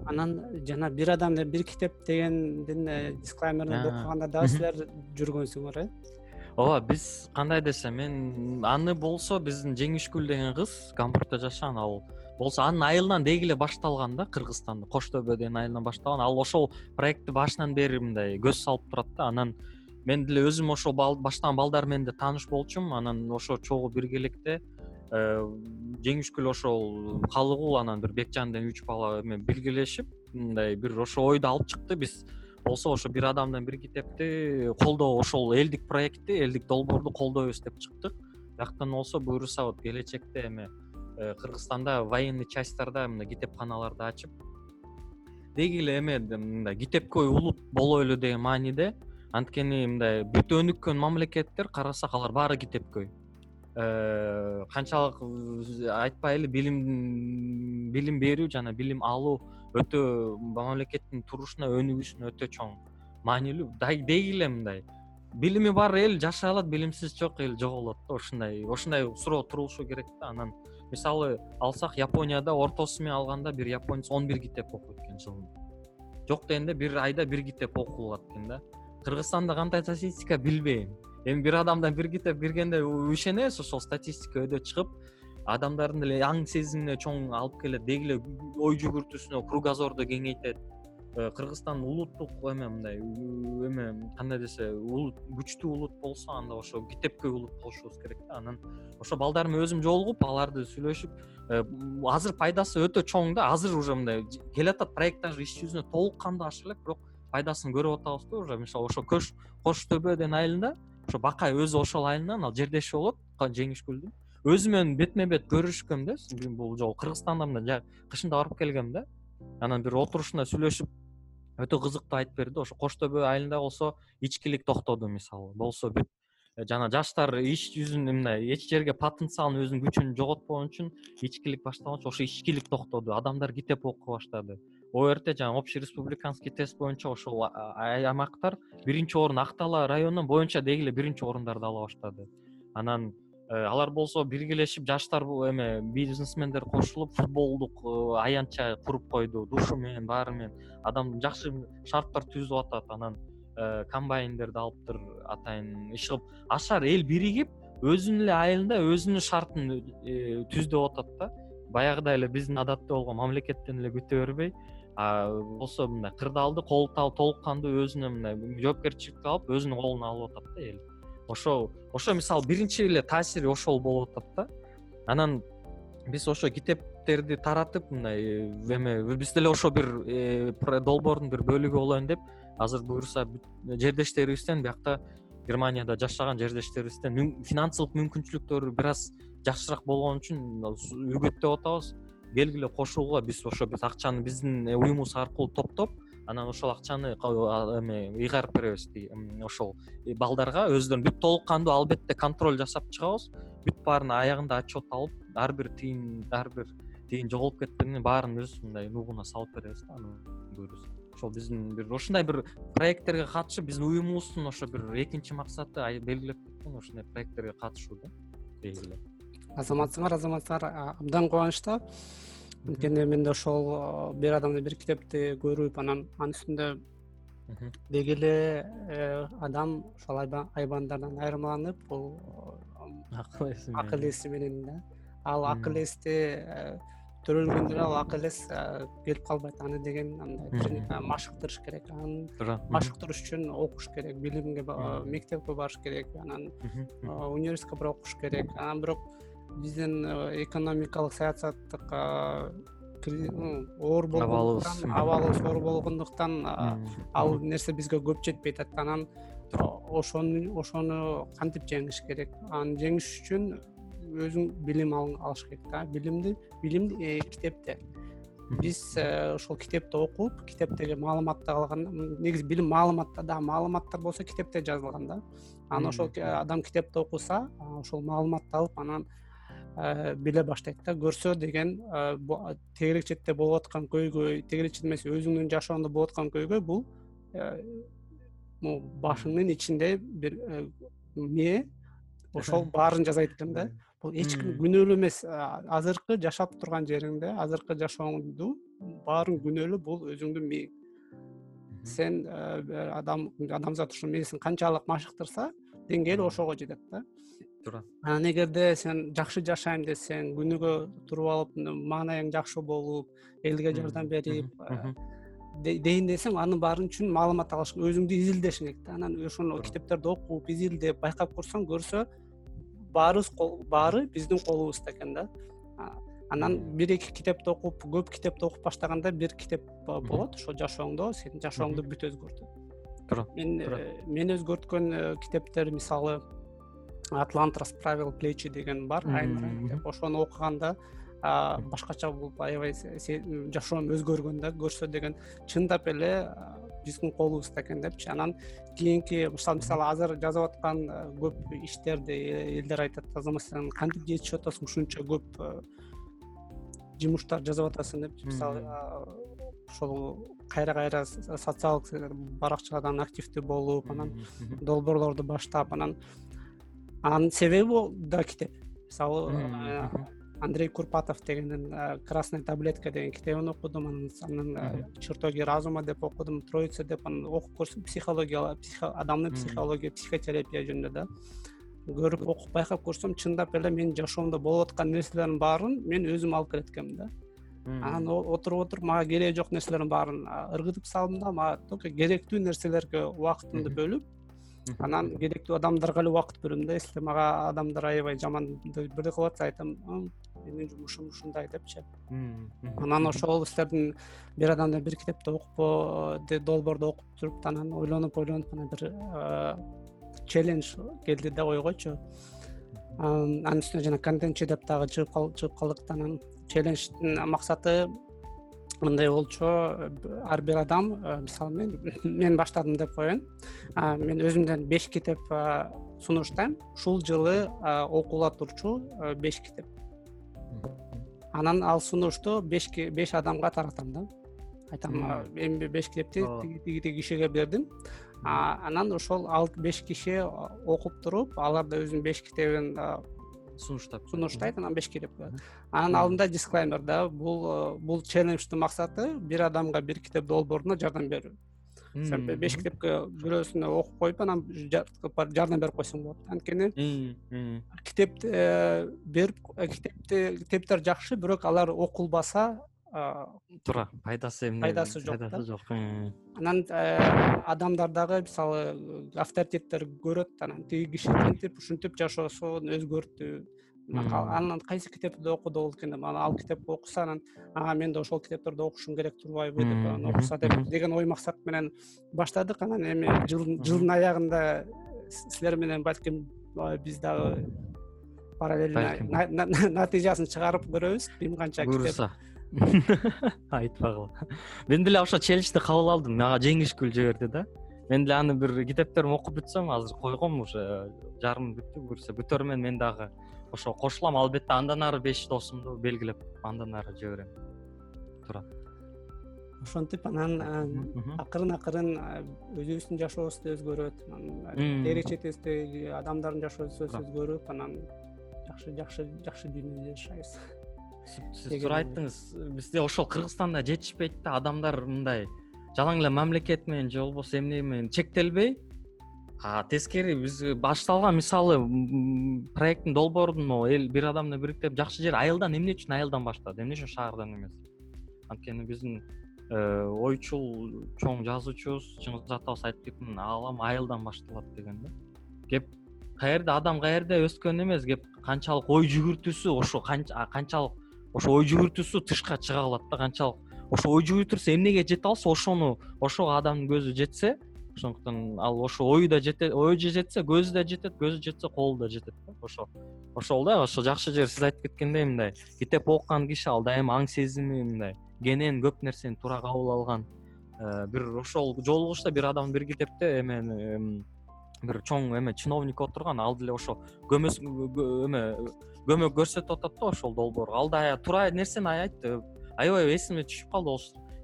Анан жана бир адам бир китеп дегендин дисклаймерин А, окуганда дагы силер жүргөнсүңөр э ооба биз кандай десем мен аны болсо биздин жеңишгүл деген кыз гамбургда жашаган. Ал болсо анын айылынан деги эле башталган да кыргызстанда кош төбө деген айылынан башталган. Ал ошол проектти башынан бери мындай көз салып турат да анан мен деле өзүм ошол баштаган балдар менен да тааныш болчумун. Анан ошо чогуу биргеликте э, жеңишгүл ошол калыгул анан бир бекжан деген үч бала эме биргелешип мындай бир ошо ойду алып чыкты. Биз болсо ошо бир адамдан бир китепти колдоо ошол элдик проектти элдик долбоорду колдойбуз деп чыктык. Бияктан болсо буюрса вот келечекте эме э, кыргызстанда военный частьтарда мындай китепканаларды ачып деги эле эме мындай китепкөй улут болойлу деген мааниде анткени мындай бүт өнүккөн мамлекеттер карасак алар баары китепкөй. Э, канчалык э, айтпайлы билим билим берүү жана билим алуу өтө мамлекеттин турушуна өнүгүшүнө өтө чоң маанилүү. Деги эле мындай. Билими бар эл жашай алат билимсиз жок эл жоголот да ушундай ушундай суроо турулушу керек да. Анан мисалы алсак японияда ортосу менен алганда бир японец он бир китеп окуйт экен жылына жок дегенде бир айда бир китеп окулат экен да. Кыргызстанда кандай статистика билбейм. Эми бир адамдан бир китеп киргенде ишенебиз ошол статистика өйдө чыгып адамдардын эле аң сезимине чоң алып келет. Деги эле ой жүгүртүүсүнө кругозорду кеңейтет. Э, кыргызстан улуттук эме мындай эме кандай десе улут күчтүү улут болсо анда ошо китепкөй улут болушубуз керек да. Анан ошо балдар менен өзүм жолугуп аларды сүйлөшүп э, азыр пайдасы өтө чоң да. Азыр уже мындай келатат проект даже иш жүзүнө толук кандуу ашып элек бирок пайдасын көрүп атабыз да уже. Мисалы ошо кош төбө деген айылында ошо бакай өзү ошол айылынан ал жердеши болот жеңишгүлдүн өзү менен бетме бет көрүшкөм да бул жолу кыргызстанда мындай кышында барып келгем да анан бир отурушунда сүйлөшүп өтө кызыктуу айтып берди. Ошо кош төбө айылында болсо ичкилик токтоду мисалы. Болсо бүт э, жана жаштар иш жүзүн мындай эч жерге потенциалын өзүнүн күчүн жоготпогон үчүн ичкилик башталганча ошо ичкилик токтоду. Адамдар китеп окуй баштады. Орт жана общереспубликанский тест боюнча ошол аймактар биринчи орун ак дала району боюнча деги эле биринчи орундарды ала баштады. Анан алар болсо биргелешип жаштар эме бизнесмендер кошулуп футболдук э, аянтча куруп койду. Душу менен баары менен адам жакшы шарттар түзүп атат. Анан э, комбайндерди алыптыр атайын иш кылып ашар эл биригип өзүнүн эле айылында өзүнүн шартын түздөп атат да. Баягыдай эле биздин адатта болгон мамлекеттен эле күтө бербей болсо мындай кырдаалды толук кандуу өзүнө мындай жоопкерчиликти алып өзүнүн колуна алып атат да эл ошол ошо мисалы биринчи эле таасири ошол болуп атат да. Анан биз ошо китептерди таратып мындай э, эме биз деле ошо бир э, долбоордун бир бөлүгү болоюн деп азыр буюрса жердештерибизден биякта германияда жашаган жердештерибизден финансылык мүмкүнчүлүктөрү бир аз жакшыраак болгон үчүн үгүттөп атабыз. Келгиле кошулгула биз ошо биз акчаны биздин уюмубуз аркылуу топтоп анан ошол акчаны эме ыйгарып беребиз ошол балдарга өздөрүн бүт толук кандуу албетте контроль жасап чыгабыз. Бүт баарына аягында отчет алып ар бир тыйын ар бир тыйын жоголуп кетпегенин баарын өз мындай нугуна салып беребиз да анан ошол биздин бир ушундай бир проекттерге катышып биздин уюмубуздун ошо бир экинчи максаты белгилеп кеткен ушундай проекттерге катышуу да деги эле азаматсыңар азаматсыңар абдан кубанычта анткени мен да ошол бир адамдан бир китепти көрүп анан анын үстүндө деги эле э, адам ошол айбандардан айырмаланып бул акыл эси акыл эси менен да. Ал акыл эсти э, төрөлгөндө эле ал акыл эс э, келип калбайт аны деген андай машыктырыш керек аны машыктырыш үчүн окуш керек билимге мектепке барыш керек анан университетке барып окуш керек. Анан бирок биздин э, экономикалык саясаттык оор болгондуктан абалыбыз. оор болгондуктан ал нерсе бизге көп жетпей атат анан ошону ошону кантип жеңиш керек? Аны жеңиш үчүн өзүң билим алыш керек да. Билимди билим э, китепте. Биз э, ошол китепти окуп китептеги маалыматты алганда негизи билим маалыматта да маалыматтар болсо китепте жазылган да. Анан ошол адам китепти окуса ошол маалыматты алып анан биле баштайт да. Көрсө деген э, тегерек четте болуп аткан көйгөй тегерек чет эмес өзүңдүн жашооңдо болуп аткан көйгөй бул э, башыңдын ичинде бир эмне ошол баарын жазайт экен да. Бул эч ким күнөөлүү эмес. Азыркы жашап турган жериңде азыркы жашооңду баарын күнөөлүү бул өзүңдүн мээң сен э, адам адамзат ушул мээсин канчалык машыктырса деңгээли ошого жетет да анан эгерде сен жакшы жашайм десең күнүгө туруп алып маанайың жакшы болуп элге жардам берип э, де- дейин десең анын баарын үчүн маалымат алыш өзүңдү изилдешиң керек да. Анан ошону китептерди окуп изилдеп байкап көрсөң көрсө баарыбыз баары биздин колубузда экен да. Анан бир эки китепти окуп көп китепти окуп баштаганда бир китеп болот. Ошо жашооңдо сенин жашооңду бүт өзгөртөт. Туура мен э, мени өзгөрткөн э, китептер мисалы атлант расправил плечи деген бар деп мхм. ошону окуганда башкача болуп аябай жашоом өзгөргөн да көрсө деген чындап эле биздин колубузда экен депчи. Анан кийинки мисалы азыр жазып аткан көп иштерди э, элдер айтат азамат сен кантип жетишип атасың ушунча көп жумуштар жазып атасың депчи. Мисалы ошол кайра кайра социалдык э, баракчалардан активдүү болуп анан долбоорлорду баштап анан анын себеби ол да китеп. Мисалы андрей курпатов дегендин красная таблетка деген китебин окудум. Анан чертоги разума деп окудум троица деп анан окуп көрсөм. Психология психо- адамдын психология психотерапия жөнүндө да. Көрүп окуп байкап көрсөм чындап эле менин жашоомдо болуп аткан нерселердин баарын мен өзүм алып келет экенмин да. Анан отуруп отуруп мага кереги жок нерселердин баарын ыргытып салдым да мага только керектүү нерселерге убакытымды Мгм. бөлүп анан керектүү адамдарга эле убакыт бөлөм да если мага адамдар аябай жаман бирдей кылып атса айтам «М, менин жумушум ушундай депчи. Анан ошол силердин бир адамдан бир китепти окуп де- долбоорду окуп туруп анан ойлонуп ойлонуп анан бир э, челлендж келди да ойгочу анын үстүнө жана контентчи деп дагы чыгып калдык да анан челлендждин максаты мындай болчу ар бир адам э, мисалы мен мен баштадым деп коеюн. Мен өзүмдөн беш китеп э, сунуштайм. Ушул жылы э, окула турчу беш китеп. Анан ал сунушту беш адамга таратам да. Айтам мен беш китепти тиги тиги тиги кишиге бердим. Анан ошол ал беш киши окуп туруп алар да өзүнүн беш китебин сунуштап. Сунуштайт анан беш китеп Мм. алдында дисклеймер да бул э, бул челлендждин максаты бир адамга бир китеп долбооруна жардам берүү. Сен беш китепке бирөөсүнө окуп коюп анан жа- жардам берип койсоң болот. Анткени китепти э, берип китепти китептер жакшы бирок алар окулбаса туура пайдасы эмне Пайдасы жок да. пайдасы жок Мм. анан э, адамдар дагы мисалы э, авторитеттер көрөт анан тиги киши тинтип ушинтип жашоосун өзгөрттү. Анан кайсы китепти окуду болот экен деп анан ал китепти окуса анан ага мен да ошол китептерди окушум керек турбайбы деп анан окуса деп деген ой максат менен баштадык. Анан эми жыл- жылдын аягында с- силер менен балким э, биз дагы параллельно натыйжасын чыгарып көрөбүз. Ким канча китеп. Буюрса айтпагыла мен деле ошол челленджди кабыл алдым. Мага жеңишкүл жиберди да. Мен деле аны бир китептеримди окуп бүтсөм азыр койгом уже жарымы бүттү буюрса бүтөрүмөн мен дагы ошого кошулам. Албетте андан ары беш досумду белгилеп андан ары жиберем. Ошентип анан э, акырын акырын э, өзүбүздүн жашообуз да өзгөрөт анан э, дээре четибиздеги адамдардын жашоосу өзгөрүп анан жакшы жакшы жакшы дүйнөдө жашайбыз сиз туура айттыңыз. Бизде ошол кыргызстанда жетишпейт да адамдар мындай жалаң эле мамлекет менен же болбосо эмне менен чектелбей. А тескери биз башталган мисалы проекттин долбоорун могу эл бир адамды бириктирип жакшы жер айылдан эмне үчүн айылдан баштады? Эмне үчүн шаардан эмес? Анткени биздин э, ойчул чоң жазуучубуз чыңгыз атабыз айтып кеткен аалам айылдан башталат деген да. Кеп каерде адам каерде өскөн эмес кеп канчалык ой жүгүртүүсү ошо канчалык ошо ой жүгүртүүсү тышка чыга калат да канчалык. Ошо ой жүгүртүрсө эмнеге жете алса ошону ошого адамдын көзү жетсе ошондуктан ал ошо ою да жетет ою же жетсе көзү да жетет көзү жетсе колу да жетет да. Ошо ошол да ошо жакшы жери сиз айтып кеткендей мындай китеп окуган киши ал дайыма аң сезими мындай кенен көп нерсени туура кабыл алган. Э, бир ошол жолугушта бир адам бир китепте эмени эм, бир чоң эме чиновник отурган ал деле ошо көмөс кө- эме көмөк көрсөтүп атат да ошол долбоорго. Ал да туура нерсени айтты? Аябай эсиме түшүп калды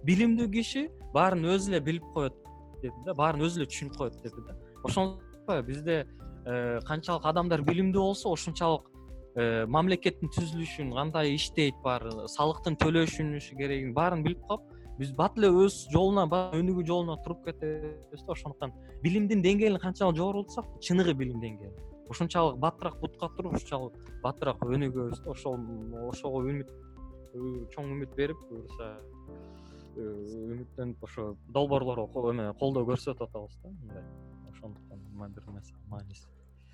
билимдүү киши баарын өзү эле билип коет деди да баарын өзү эле түшүнүп коет деди да. Ошондой бизде э, канчалык адамдар билимдүү болсо ошончолук э, мамлекеттин түзүлүшүн кандай иштейт баары салыктын төлөшүнүн керегин баарын билип калып биз бат эле өз жолуна өнүгүү жолуна туруп кетебиз да ошондуктан. Билимдин деңгээлин канчалык жогорултсак чыныгы билим деңгээли ошончалык баттыраак бутка туруп ошончалык баттыраак өнүгөбүз да ошол ошого үмүт чоң үмүт берип буюрса үмүттөнүп ошо долбоорлорго эме колдоо көрсөтүп атабыз да мындай. Ошондуктан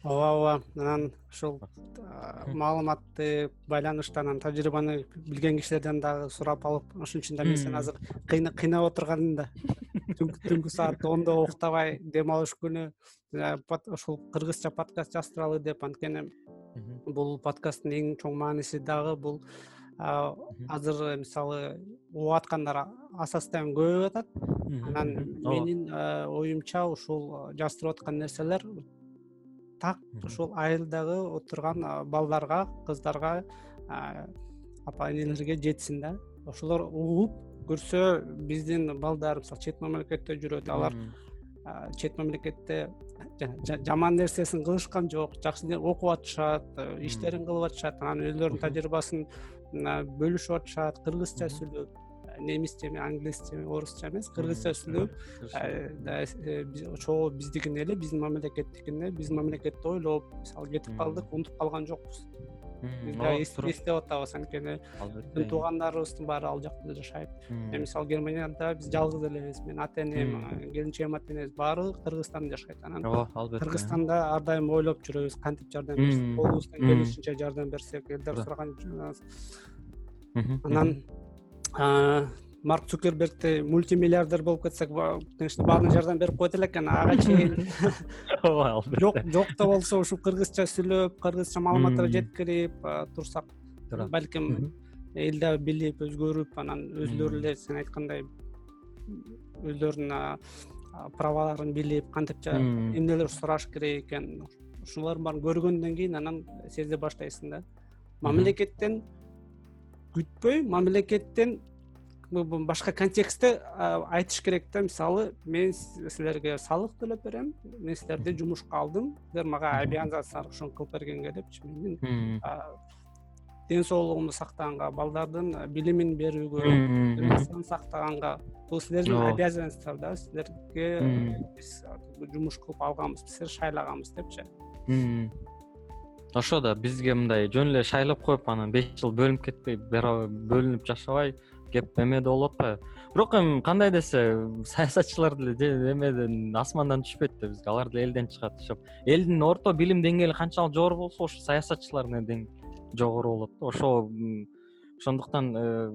ооба ооба анан ушул маалыматты байланышты анан тажрыйбаны билген кишилерден дагы сурап алып ошон үчүн да мен сени азыр кыйнап отурган да. Түнкү саат ондо уктабай дем алыш күнү ушул кыргызча подкаст жаздыралы деп анткени бул подкасттын эң чоң мааниси дагы бул азыр мисалы угуп аткандар асастан көбөйүп атат. Анан менин оюмча ушул жаздырып аткан нерселер так ушул айылдагы отурган балдарга кыздарга апа энелерге жетсин да. Ошолор угуп көрсө биздин балдар мисалы чет мамлекетте жүрөт алар чет мамлекетте жаман нерсесин кылышкан жок жакшы окуп атышат иштерин кылып атышат анан өздөрүнүн тажрыйбасын бөлүшүп атышат кыргызча сүйлөп немисче англисче орусча эмес кыргызча сүйлөп чогуу биздикине эле биздин мамлекеттикине биздин мамлекетти ойлоп мисалы кетип калдык унутуп калган жокпуз. Биз дагы эстеп атабыз анткени. Биздин туугандарыбыздын баары ал жакта жашайт. Мен мисалы германияда биз жалгыз элебиз менин ата энем келинчегим ата энебиз баары кыргызстанда жашайт анан. Ооба албетте. Кыргызстанда ар дайым ойлоп жүрөбүз кантип жардам берсек колубуздан келишинче жардам берсек элдер сураган анан марк цукербергдей мультимиллиардер болуп кетсек конечно баарына жардам берип коет элеккен ага чейин. Ооба жок жок да болсо ушул кыргызча сүйлөп кыргызча маалыматтарды жеткирип турсак. Балким эл дагы билип өзгөрүп анан өзлөрү эле сен айткандай өздөрүнүн праваларын билип кантип эмнелер сураш керек экенин ушулардын баарын көргөндөн кийин анан сезе баштайсың да. Мамлекеттен күтпөй мамлекеттен башка контекстте айтыш керек да. Мисалы мен силерге салык төлөп берем мен силерди жумушка алдым. Силер мага обязанность ушуну кылып бергенге депчи менин ден соолугумду сактаганга балдардын билимин берүүгө сактаганга. Бул силердин обязанностьтор да. Силерге биз жумуш кылып алганбыз силерди шайлаганбыз депчи ошо да бизге мындай жөн эле шайлап коюп анан беш жыл бөлүнүп кетпей бөлүнүп жашабай кеп эмеде болуп атпайбы бирок эми кандай десе саясатчылар деле эмеден асмандан түшпөйт да бизге. Алар деле элден чыгат ошо. Элдин орто билим деңгээли канчалык жогору болсо ошо саясатчылардын жогору болот да. Ошо ошондуктан э,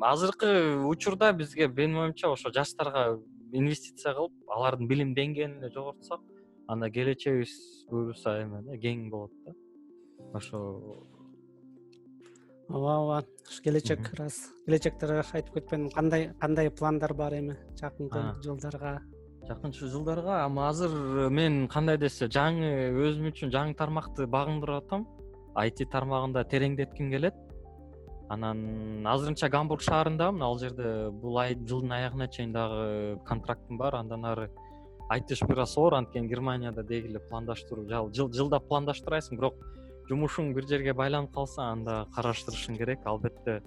азыркы учурда бизге менин оюмча ошо жаштарга инвестиция кылып алардын билим деңгээлин эле жогортсак анда келечегибиз буюрса эме да кең болот да. Ошо ооба ооба келечек ырас келечекти айтып кетпедим. Кандай кандай пландар бар эми жакынкы жылдарга? Жакынчы жылдарга эми азыр мен кандай десе жаңы өзүм үчүн жаңы тармакты багындырып атам. Айти тармагында тереңдетким келет. Анан азырынча гамбург шаарындамын ал жерде бул ай жылдын аягына чейин дагы контрактым бар. Андан ары айтыш бир аз оор анткени германияда деги эле пландаштыруу жылдап пландаштырбайсың бирок жумушуң бир жерге байланып калса анда караштырышың керек. Албетте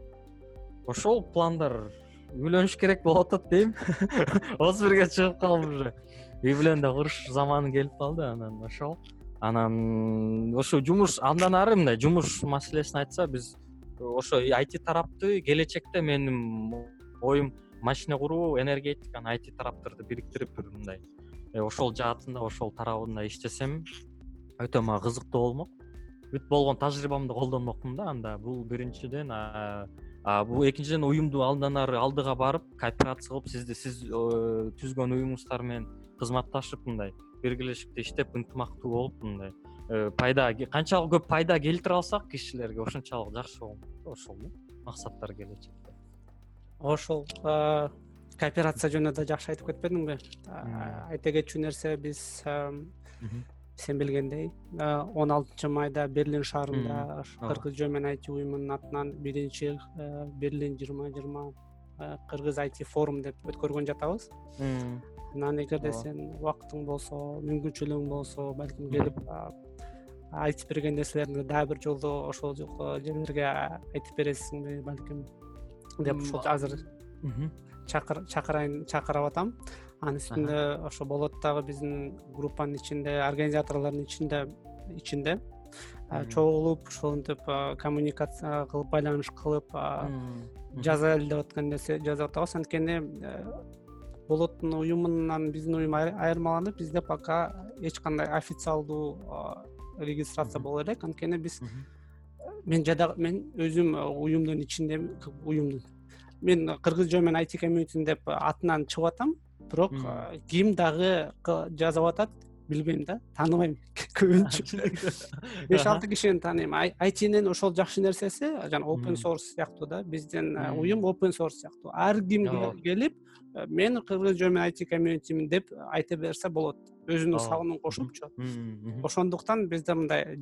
ошол пландар үйлөнүш керек болуп атат дейм. Отуз бирге чыгып калып уже. Үй бүлөнү да куруш заманы келип калды анан ошол. Анан ошо жумуш андан ары мындай жумуш маселесин айтса биз ошо айти тарапты келечекте менин оюм машина куруу энергетика анан айти тараптарды бириктирип бир мындай ошол жаатында ошол тарабында иштесем өтө мага кызыктуу болмок. Бүт болгон тажрыйбамды колдонмокмун да анда. Бул биринчиден бул экинчиден уюмду андан ары алдыга барып кооперация кылып сизди сиз э, түзгөн уюмуңуздар менен кызматташып мындай биргелешип иштеп ынтымактуу болуп мындай э, пайда канчалык көп пайда келтире алсак кишилерге ошончолук жакшы болмок ошол да максаттар келечекте. Ошол кооперация жөнүндө да жакшы айтып кетпедиңби? Айта кетчү нерсе биз сен билгендей он алтынчы майда берлин шаарында кыргыз жөө айти уюмунун атынан биринчи берлин жыйырма жыйырма кыргыз айти форум деп өткөргөн жатабыз. Анан эгерде сен убактың болсо мүмкүнчүлүгүң болсо балким келип айтып берген нерселериңди дагы бир жолу ошол жерлерге айтып бересиңби балким деп ушул азыр чакырайын чакырып атам. Анын үстүндө ошо болот дагы биздин группанын ичинде организаторлордун ичинде ичинде. Чогулуп ушинтип коммуникация кылып байланыш кылып жазайлы деп аткан нерсе жазып атабыз. Анткени болоттун уюмунан биздин уюм айырмаланып бизде пока эч кандай официалдуу регистрация боло элек. Анткени биз мен жада мен өзүм уюмдун ичинде уюмдун мен кыргыз жо айти комьюнити деп атынан чыгып атам. Бирок ким дагы жасап атат билбейм да. Тааныбайм көбүнчө беш алты кишини тааныйм айтинин ошол жакшы нерсеси жана open source сыяктуу да. Биздин уюм open source сыяктуу. Ар ким келип мен кыргыз жо айти комьюнитимин деп айта берсе болот. Өзүнүн салымын кошупчу ошондуктан бизде мындай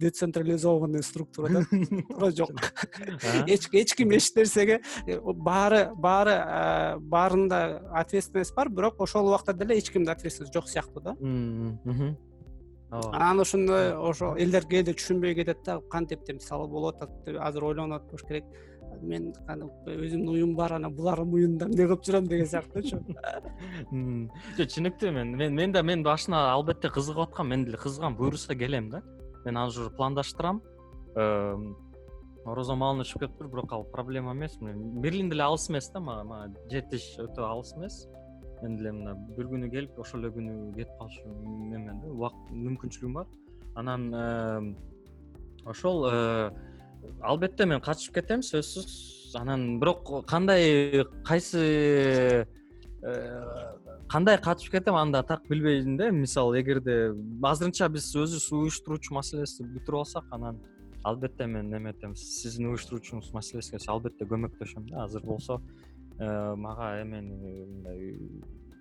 децентрализованный структура да. Жок. Эч ким эч нерсеге баары баары баарында ответственность бар бирок ошол убакта деле эч кимде ответственность жок сыяктуу да. Ооба. Анан ошондой ошо элдер кээде түшүнбөй кетет да кантип мисалы болуп атат деп азыр ойлонуп болуш керек мен өзүмдүн уюм бар анан булардын уюмунда эмне кылып жүрөм деген сыяктуучу жок түшүнүктүү мен мен мен да мен башына албетте кызыгып аткам мен деле кызыгам буюрса келем да. Мен азыр уже пландаштырам. Орозо маалына түшүп кетиптир бирок ал проблема эмес. Берлин деле алыс эмес да мага мага жетиш өтө алыс эмес. Мен деле мына бир күнү келип ошол эле күнү кетип калчу немен да убакыт мүмкүнчүлүгүм бар. Анан ошол албетте мен катышып кетем сөзсүз. Анан бирок кандай кайсы кандай катышып кетем аны да так билбейм да. Мисалы эгерде азырынча биз өзүбүз уюштуруучу маселесин бүтүрүп алсак анан албетте мен неме этем сиздин уюштуруучуңуз маселесине албетте көмөктөшөм да азыр болсо. Мага эмени мындай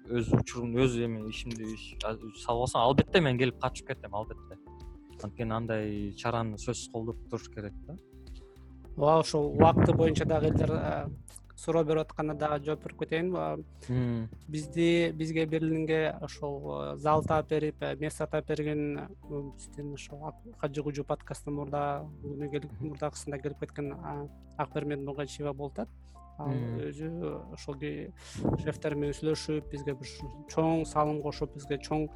өз учурумду өз эме ишимди салып алсам албетте мен келип катышып кетем албетте. Анткени андай чараны сөзсүз колдоп туруш керек да ооба ошол убакыты боюнча дагы элдер суроо берип атканда дагы жооп берип кетейин. Бизди бизге берлинге ошол зал таап берип место таап берген биздин ошол кажы кужу подкасттын мурда мурдагысында келип кеткен акбермет мукачиева болуп атат. Ал өзү ошол шефтер менен сүйлөшүп бизге бир чоң салым кошуп бизге чоң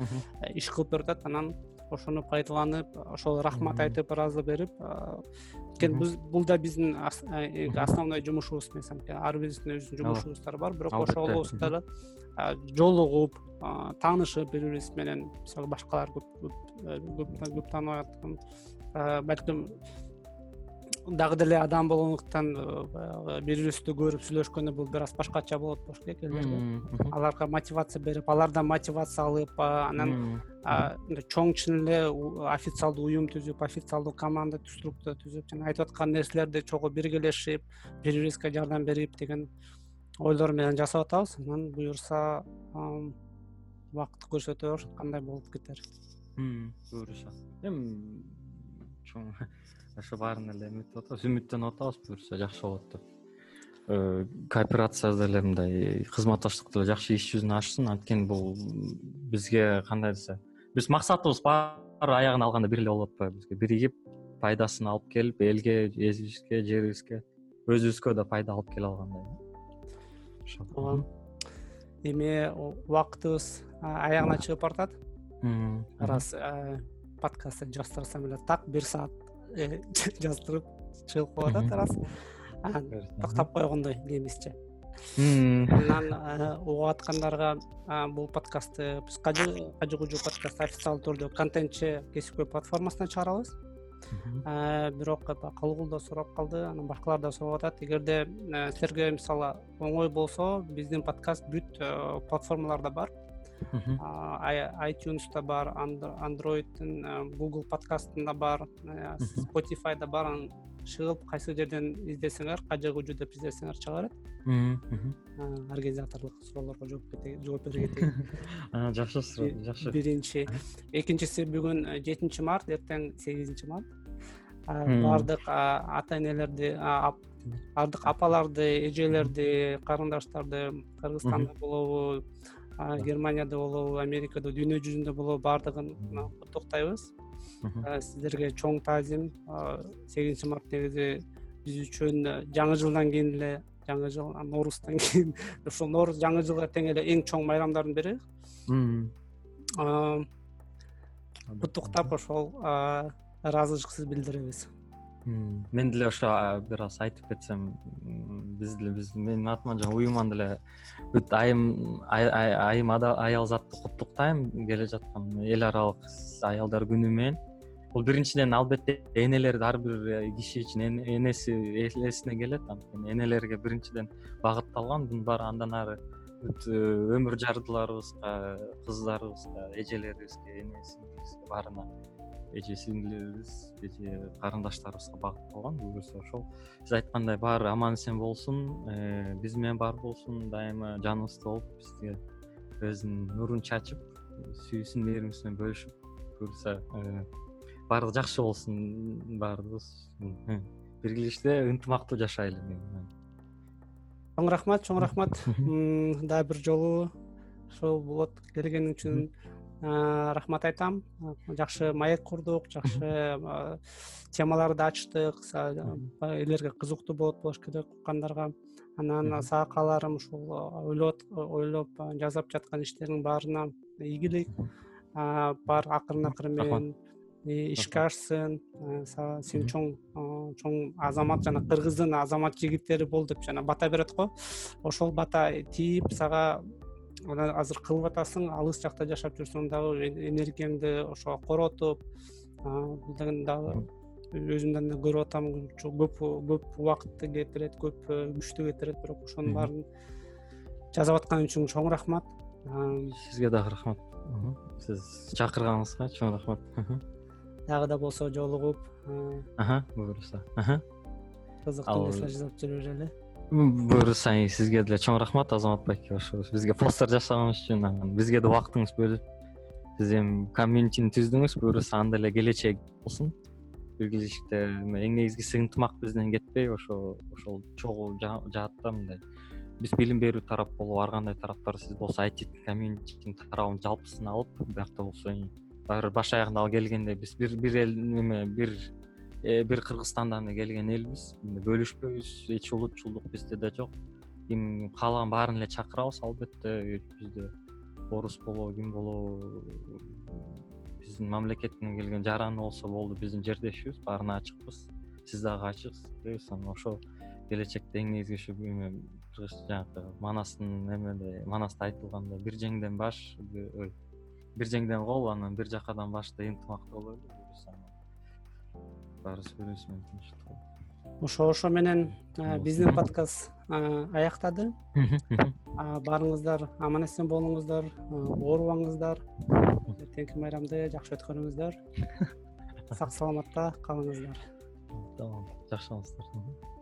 иш кылып берип атат. Анан ошону пайдаланып ошол рахмат айтып ыраазы берип анткени бул да биздин основной жумушубуз эмес анткени ар бирибиздин өзүнүн жумушубуздар бар. Бирок ошолор жолугуп таанышып бири бирибиз менен мисалы башкалар көп тааныбай аткан. Балким дагы деле адам болгондуктан баягы бири бирибизди көрүп сүйлөшкөндө бул бир аз башкача болот болуш керек элдерге аларга мотивация берип алардан мотивация алып анан мындай чоң чын эле официалдуу уюм түзүп официалдуу команда структура түзүп жана айтып аткан нерселерди чогуу биргелешип бири бирибизге жардам берип деген ойлор менен жасап атабыз. Анан буюрса убакыт көрсөтөр кандай болуп кетер? Буюрса. Эми чоң ошо баарын эле эметип атабыз. Үмүттөнүп атабыз буюрса жакшы болот деп. Кооперация деле мындай кызматташтык деле жакшы иш жүзүнө ашсын. Анткени бул бизге кандай десе биз максатыбыз баары аягын алганда бир эле болуп атпайбы бизге. Биригип пайдасын алып келип элге элибизге жерибизге өзүбүзгө да пайда алып келе алгандай. Ооба. Эми убакытыбыз аягына чыгып баратат араз подкастты жаздырсам эле так бир саат жаздырып чыгып калып атат араз токтоп койгондой кээбизче анан угуп аткандарга бул подкастты биз кажы кужу подкастты официалдуу түрдө контентчи кесипкөй платформасына чыгарабыз. Бирок калгулда сурап калды анан башкалар да сурап атат. Эгерде силерге мисалы оңой болсо биздин подкаст бүт платформаларда бар айтюнста бар андроиддин google подкастында бар spotifyда бар. Анан чыгып кайсы жерден издесеңер кажы кужу деп издесеңер чыга берет организаторлук суроолорго жооп бере кетейин. Жакшы суроо жакшы. биринчи экинчиси бүгүн жетинчи март эртең сегизинчи март. Баардык ата энелерди баардык апаларды эжелерди карындаштарды кыргызстанда болобу германияда болобу америкада дүйнө жүзүндө болобу баардыгын куттуктайбыз. Сиздерге чоң таазим. Сегизинчи март негизи биз үчүн жаңы жылдан кийин эле жаңы жыл нооруздан кийин. Ушул нооруз жаңы жылга тең эле эң чоң майрамдардын бири. Куттуктап ошол а, ыраазычылык билдиребиз. Мен деле ошо бир аз айтып кетсем биз деле биз менин атыман жана уюман деле бүт айым ай- ай- айым аял затты куттуктайм. Келе жаткан эл аралык аялдар күнү менен бул биринчиден албетте энелер ар бир киши үчүн эне- энеси элесине келет. Анткени энелерге биринчиден багытталган. Бунун баары андан ары бүт э, өмүр жардыларыбызга кыздарыбызга эжелерибизге эне сиңдибизге баарына эже сиңдилерибиз эже карындаштарыбызга багытталган буюрса ошол. Сиз айткандай баары аман эсен болсун э, биз менен бар болсун дайыма жаныбызда болуп бизге өзүнүн нурун чачып сүйүүсүн мээримиз менен бөлүшүп буюрса э, баардыгы жакшы болсун баарыбыз М, биргелеште ынтымактуу жашайлы чоң рахмат чоң рахмат. Дагы бир жолу ушул болот. Келгениң үчүн рахмат айтам. А, жакшы маек курдук жакшы а, темаларды ачтык. Элерге кызыктуу болот болуш керек уккандарга. Анан сага кааларым ушул ойлоп жасап жаткан иштериң баарына ийгилик. Бар акырын акырын менен ишке Рахмат. ашсын. А, са- сен чоң чоң азамат жана кыргыздын азамат жигиттери бол деп жана бата берет го. Ошол бата тийип сага мына азыр кылып атасың алыс жакта жашап жүрсөң дагы э- энергияңды ошого коротуп бул дагы өзүмдөн да көрүп атам көп көп убакытты кетирет көп э, күчтү кетирет бирок ошонун баарын жасап аткан үчүн чоң рахмат. Сизге дагы рахмат. Сиз чакырганыңызга чоң рахмат. Дагы да болсо жолугуп буюрса кызыктуу нерселер жасап жүрө берели буюрса сизге деле чоң рахмат азамат байке ошо бизге постер жасаганыңыз үчүн анан бизге да убактыңыз бөлүп сиз эми комьюнитини түздүңүз буюрса анда эле келечек болсун. Эме эң негизгиси ынтымак бизден кетпей ошо ошол чогуу жа- жаатта мындай. Биз билим берүү тарап болобу ар кандай тараптар сиз болсо айти комьюнитинин тарабын жалпысын алып биякта болсо баары бир баш аягында ал келгенде биз бир бир эл эме бир бир кыргызстандан келген элбиз. Бөлүшпөйбүз. Эч улутчулдук бизде да жок. Ким каалаган баарын эле чакырабыз албетте. Бизде орус болобу ким болобу биздин мамлекеттен келген жараны болсо болду биздин жердешибиз баарына ачыкпыз. Сиз дагы ачыксыз анан ошол келечекте эң негизги ушу эме жанакы манастын эмеде манаста айтылгандай бир жеңден баш бир жеңден кол анан бир жакадан баш деп ынтымактуу бололу ошо ошо менен биздин подкаст аяктады. Баарыңыздар аман эсен болуңуздар оорубаңыздар эртеңки майрамды жакшы өткөрүңүздөр. Сак саламатта калыңыздар. Тамам жакшы болуңуздар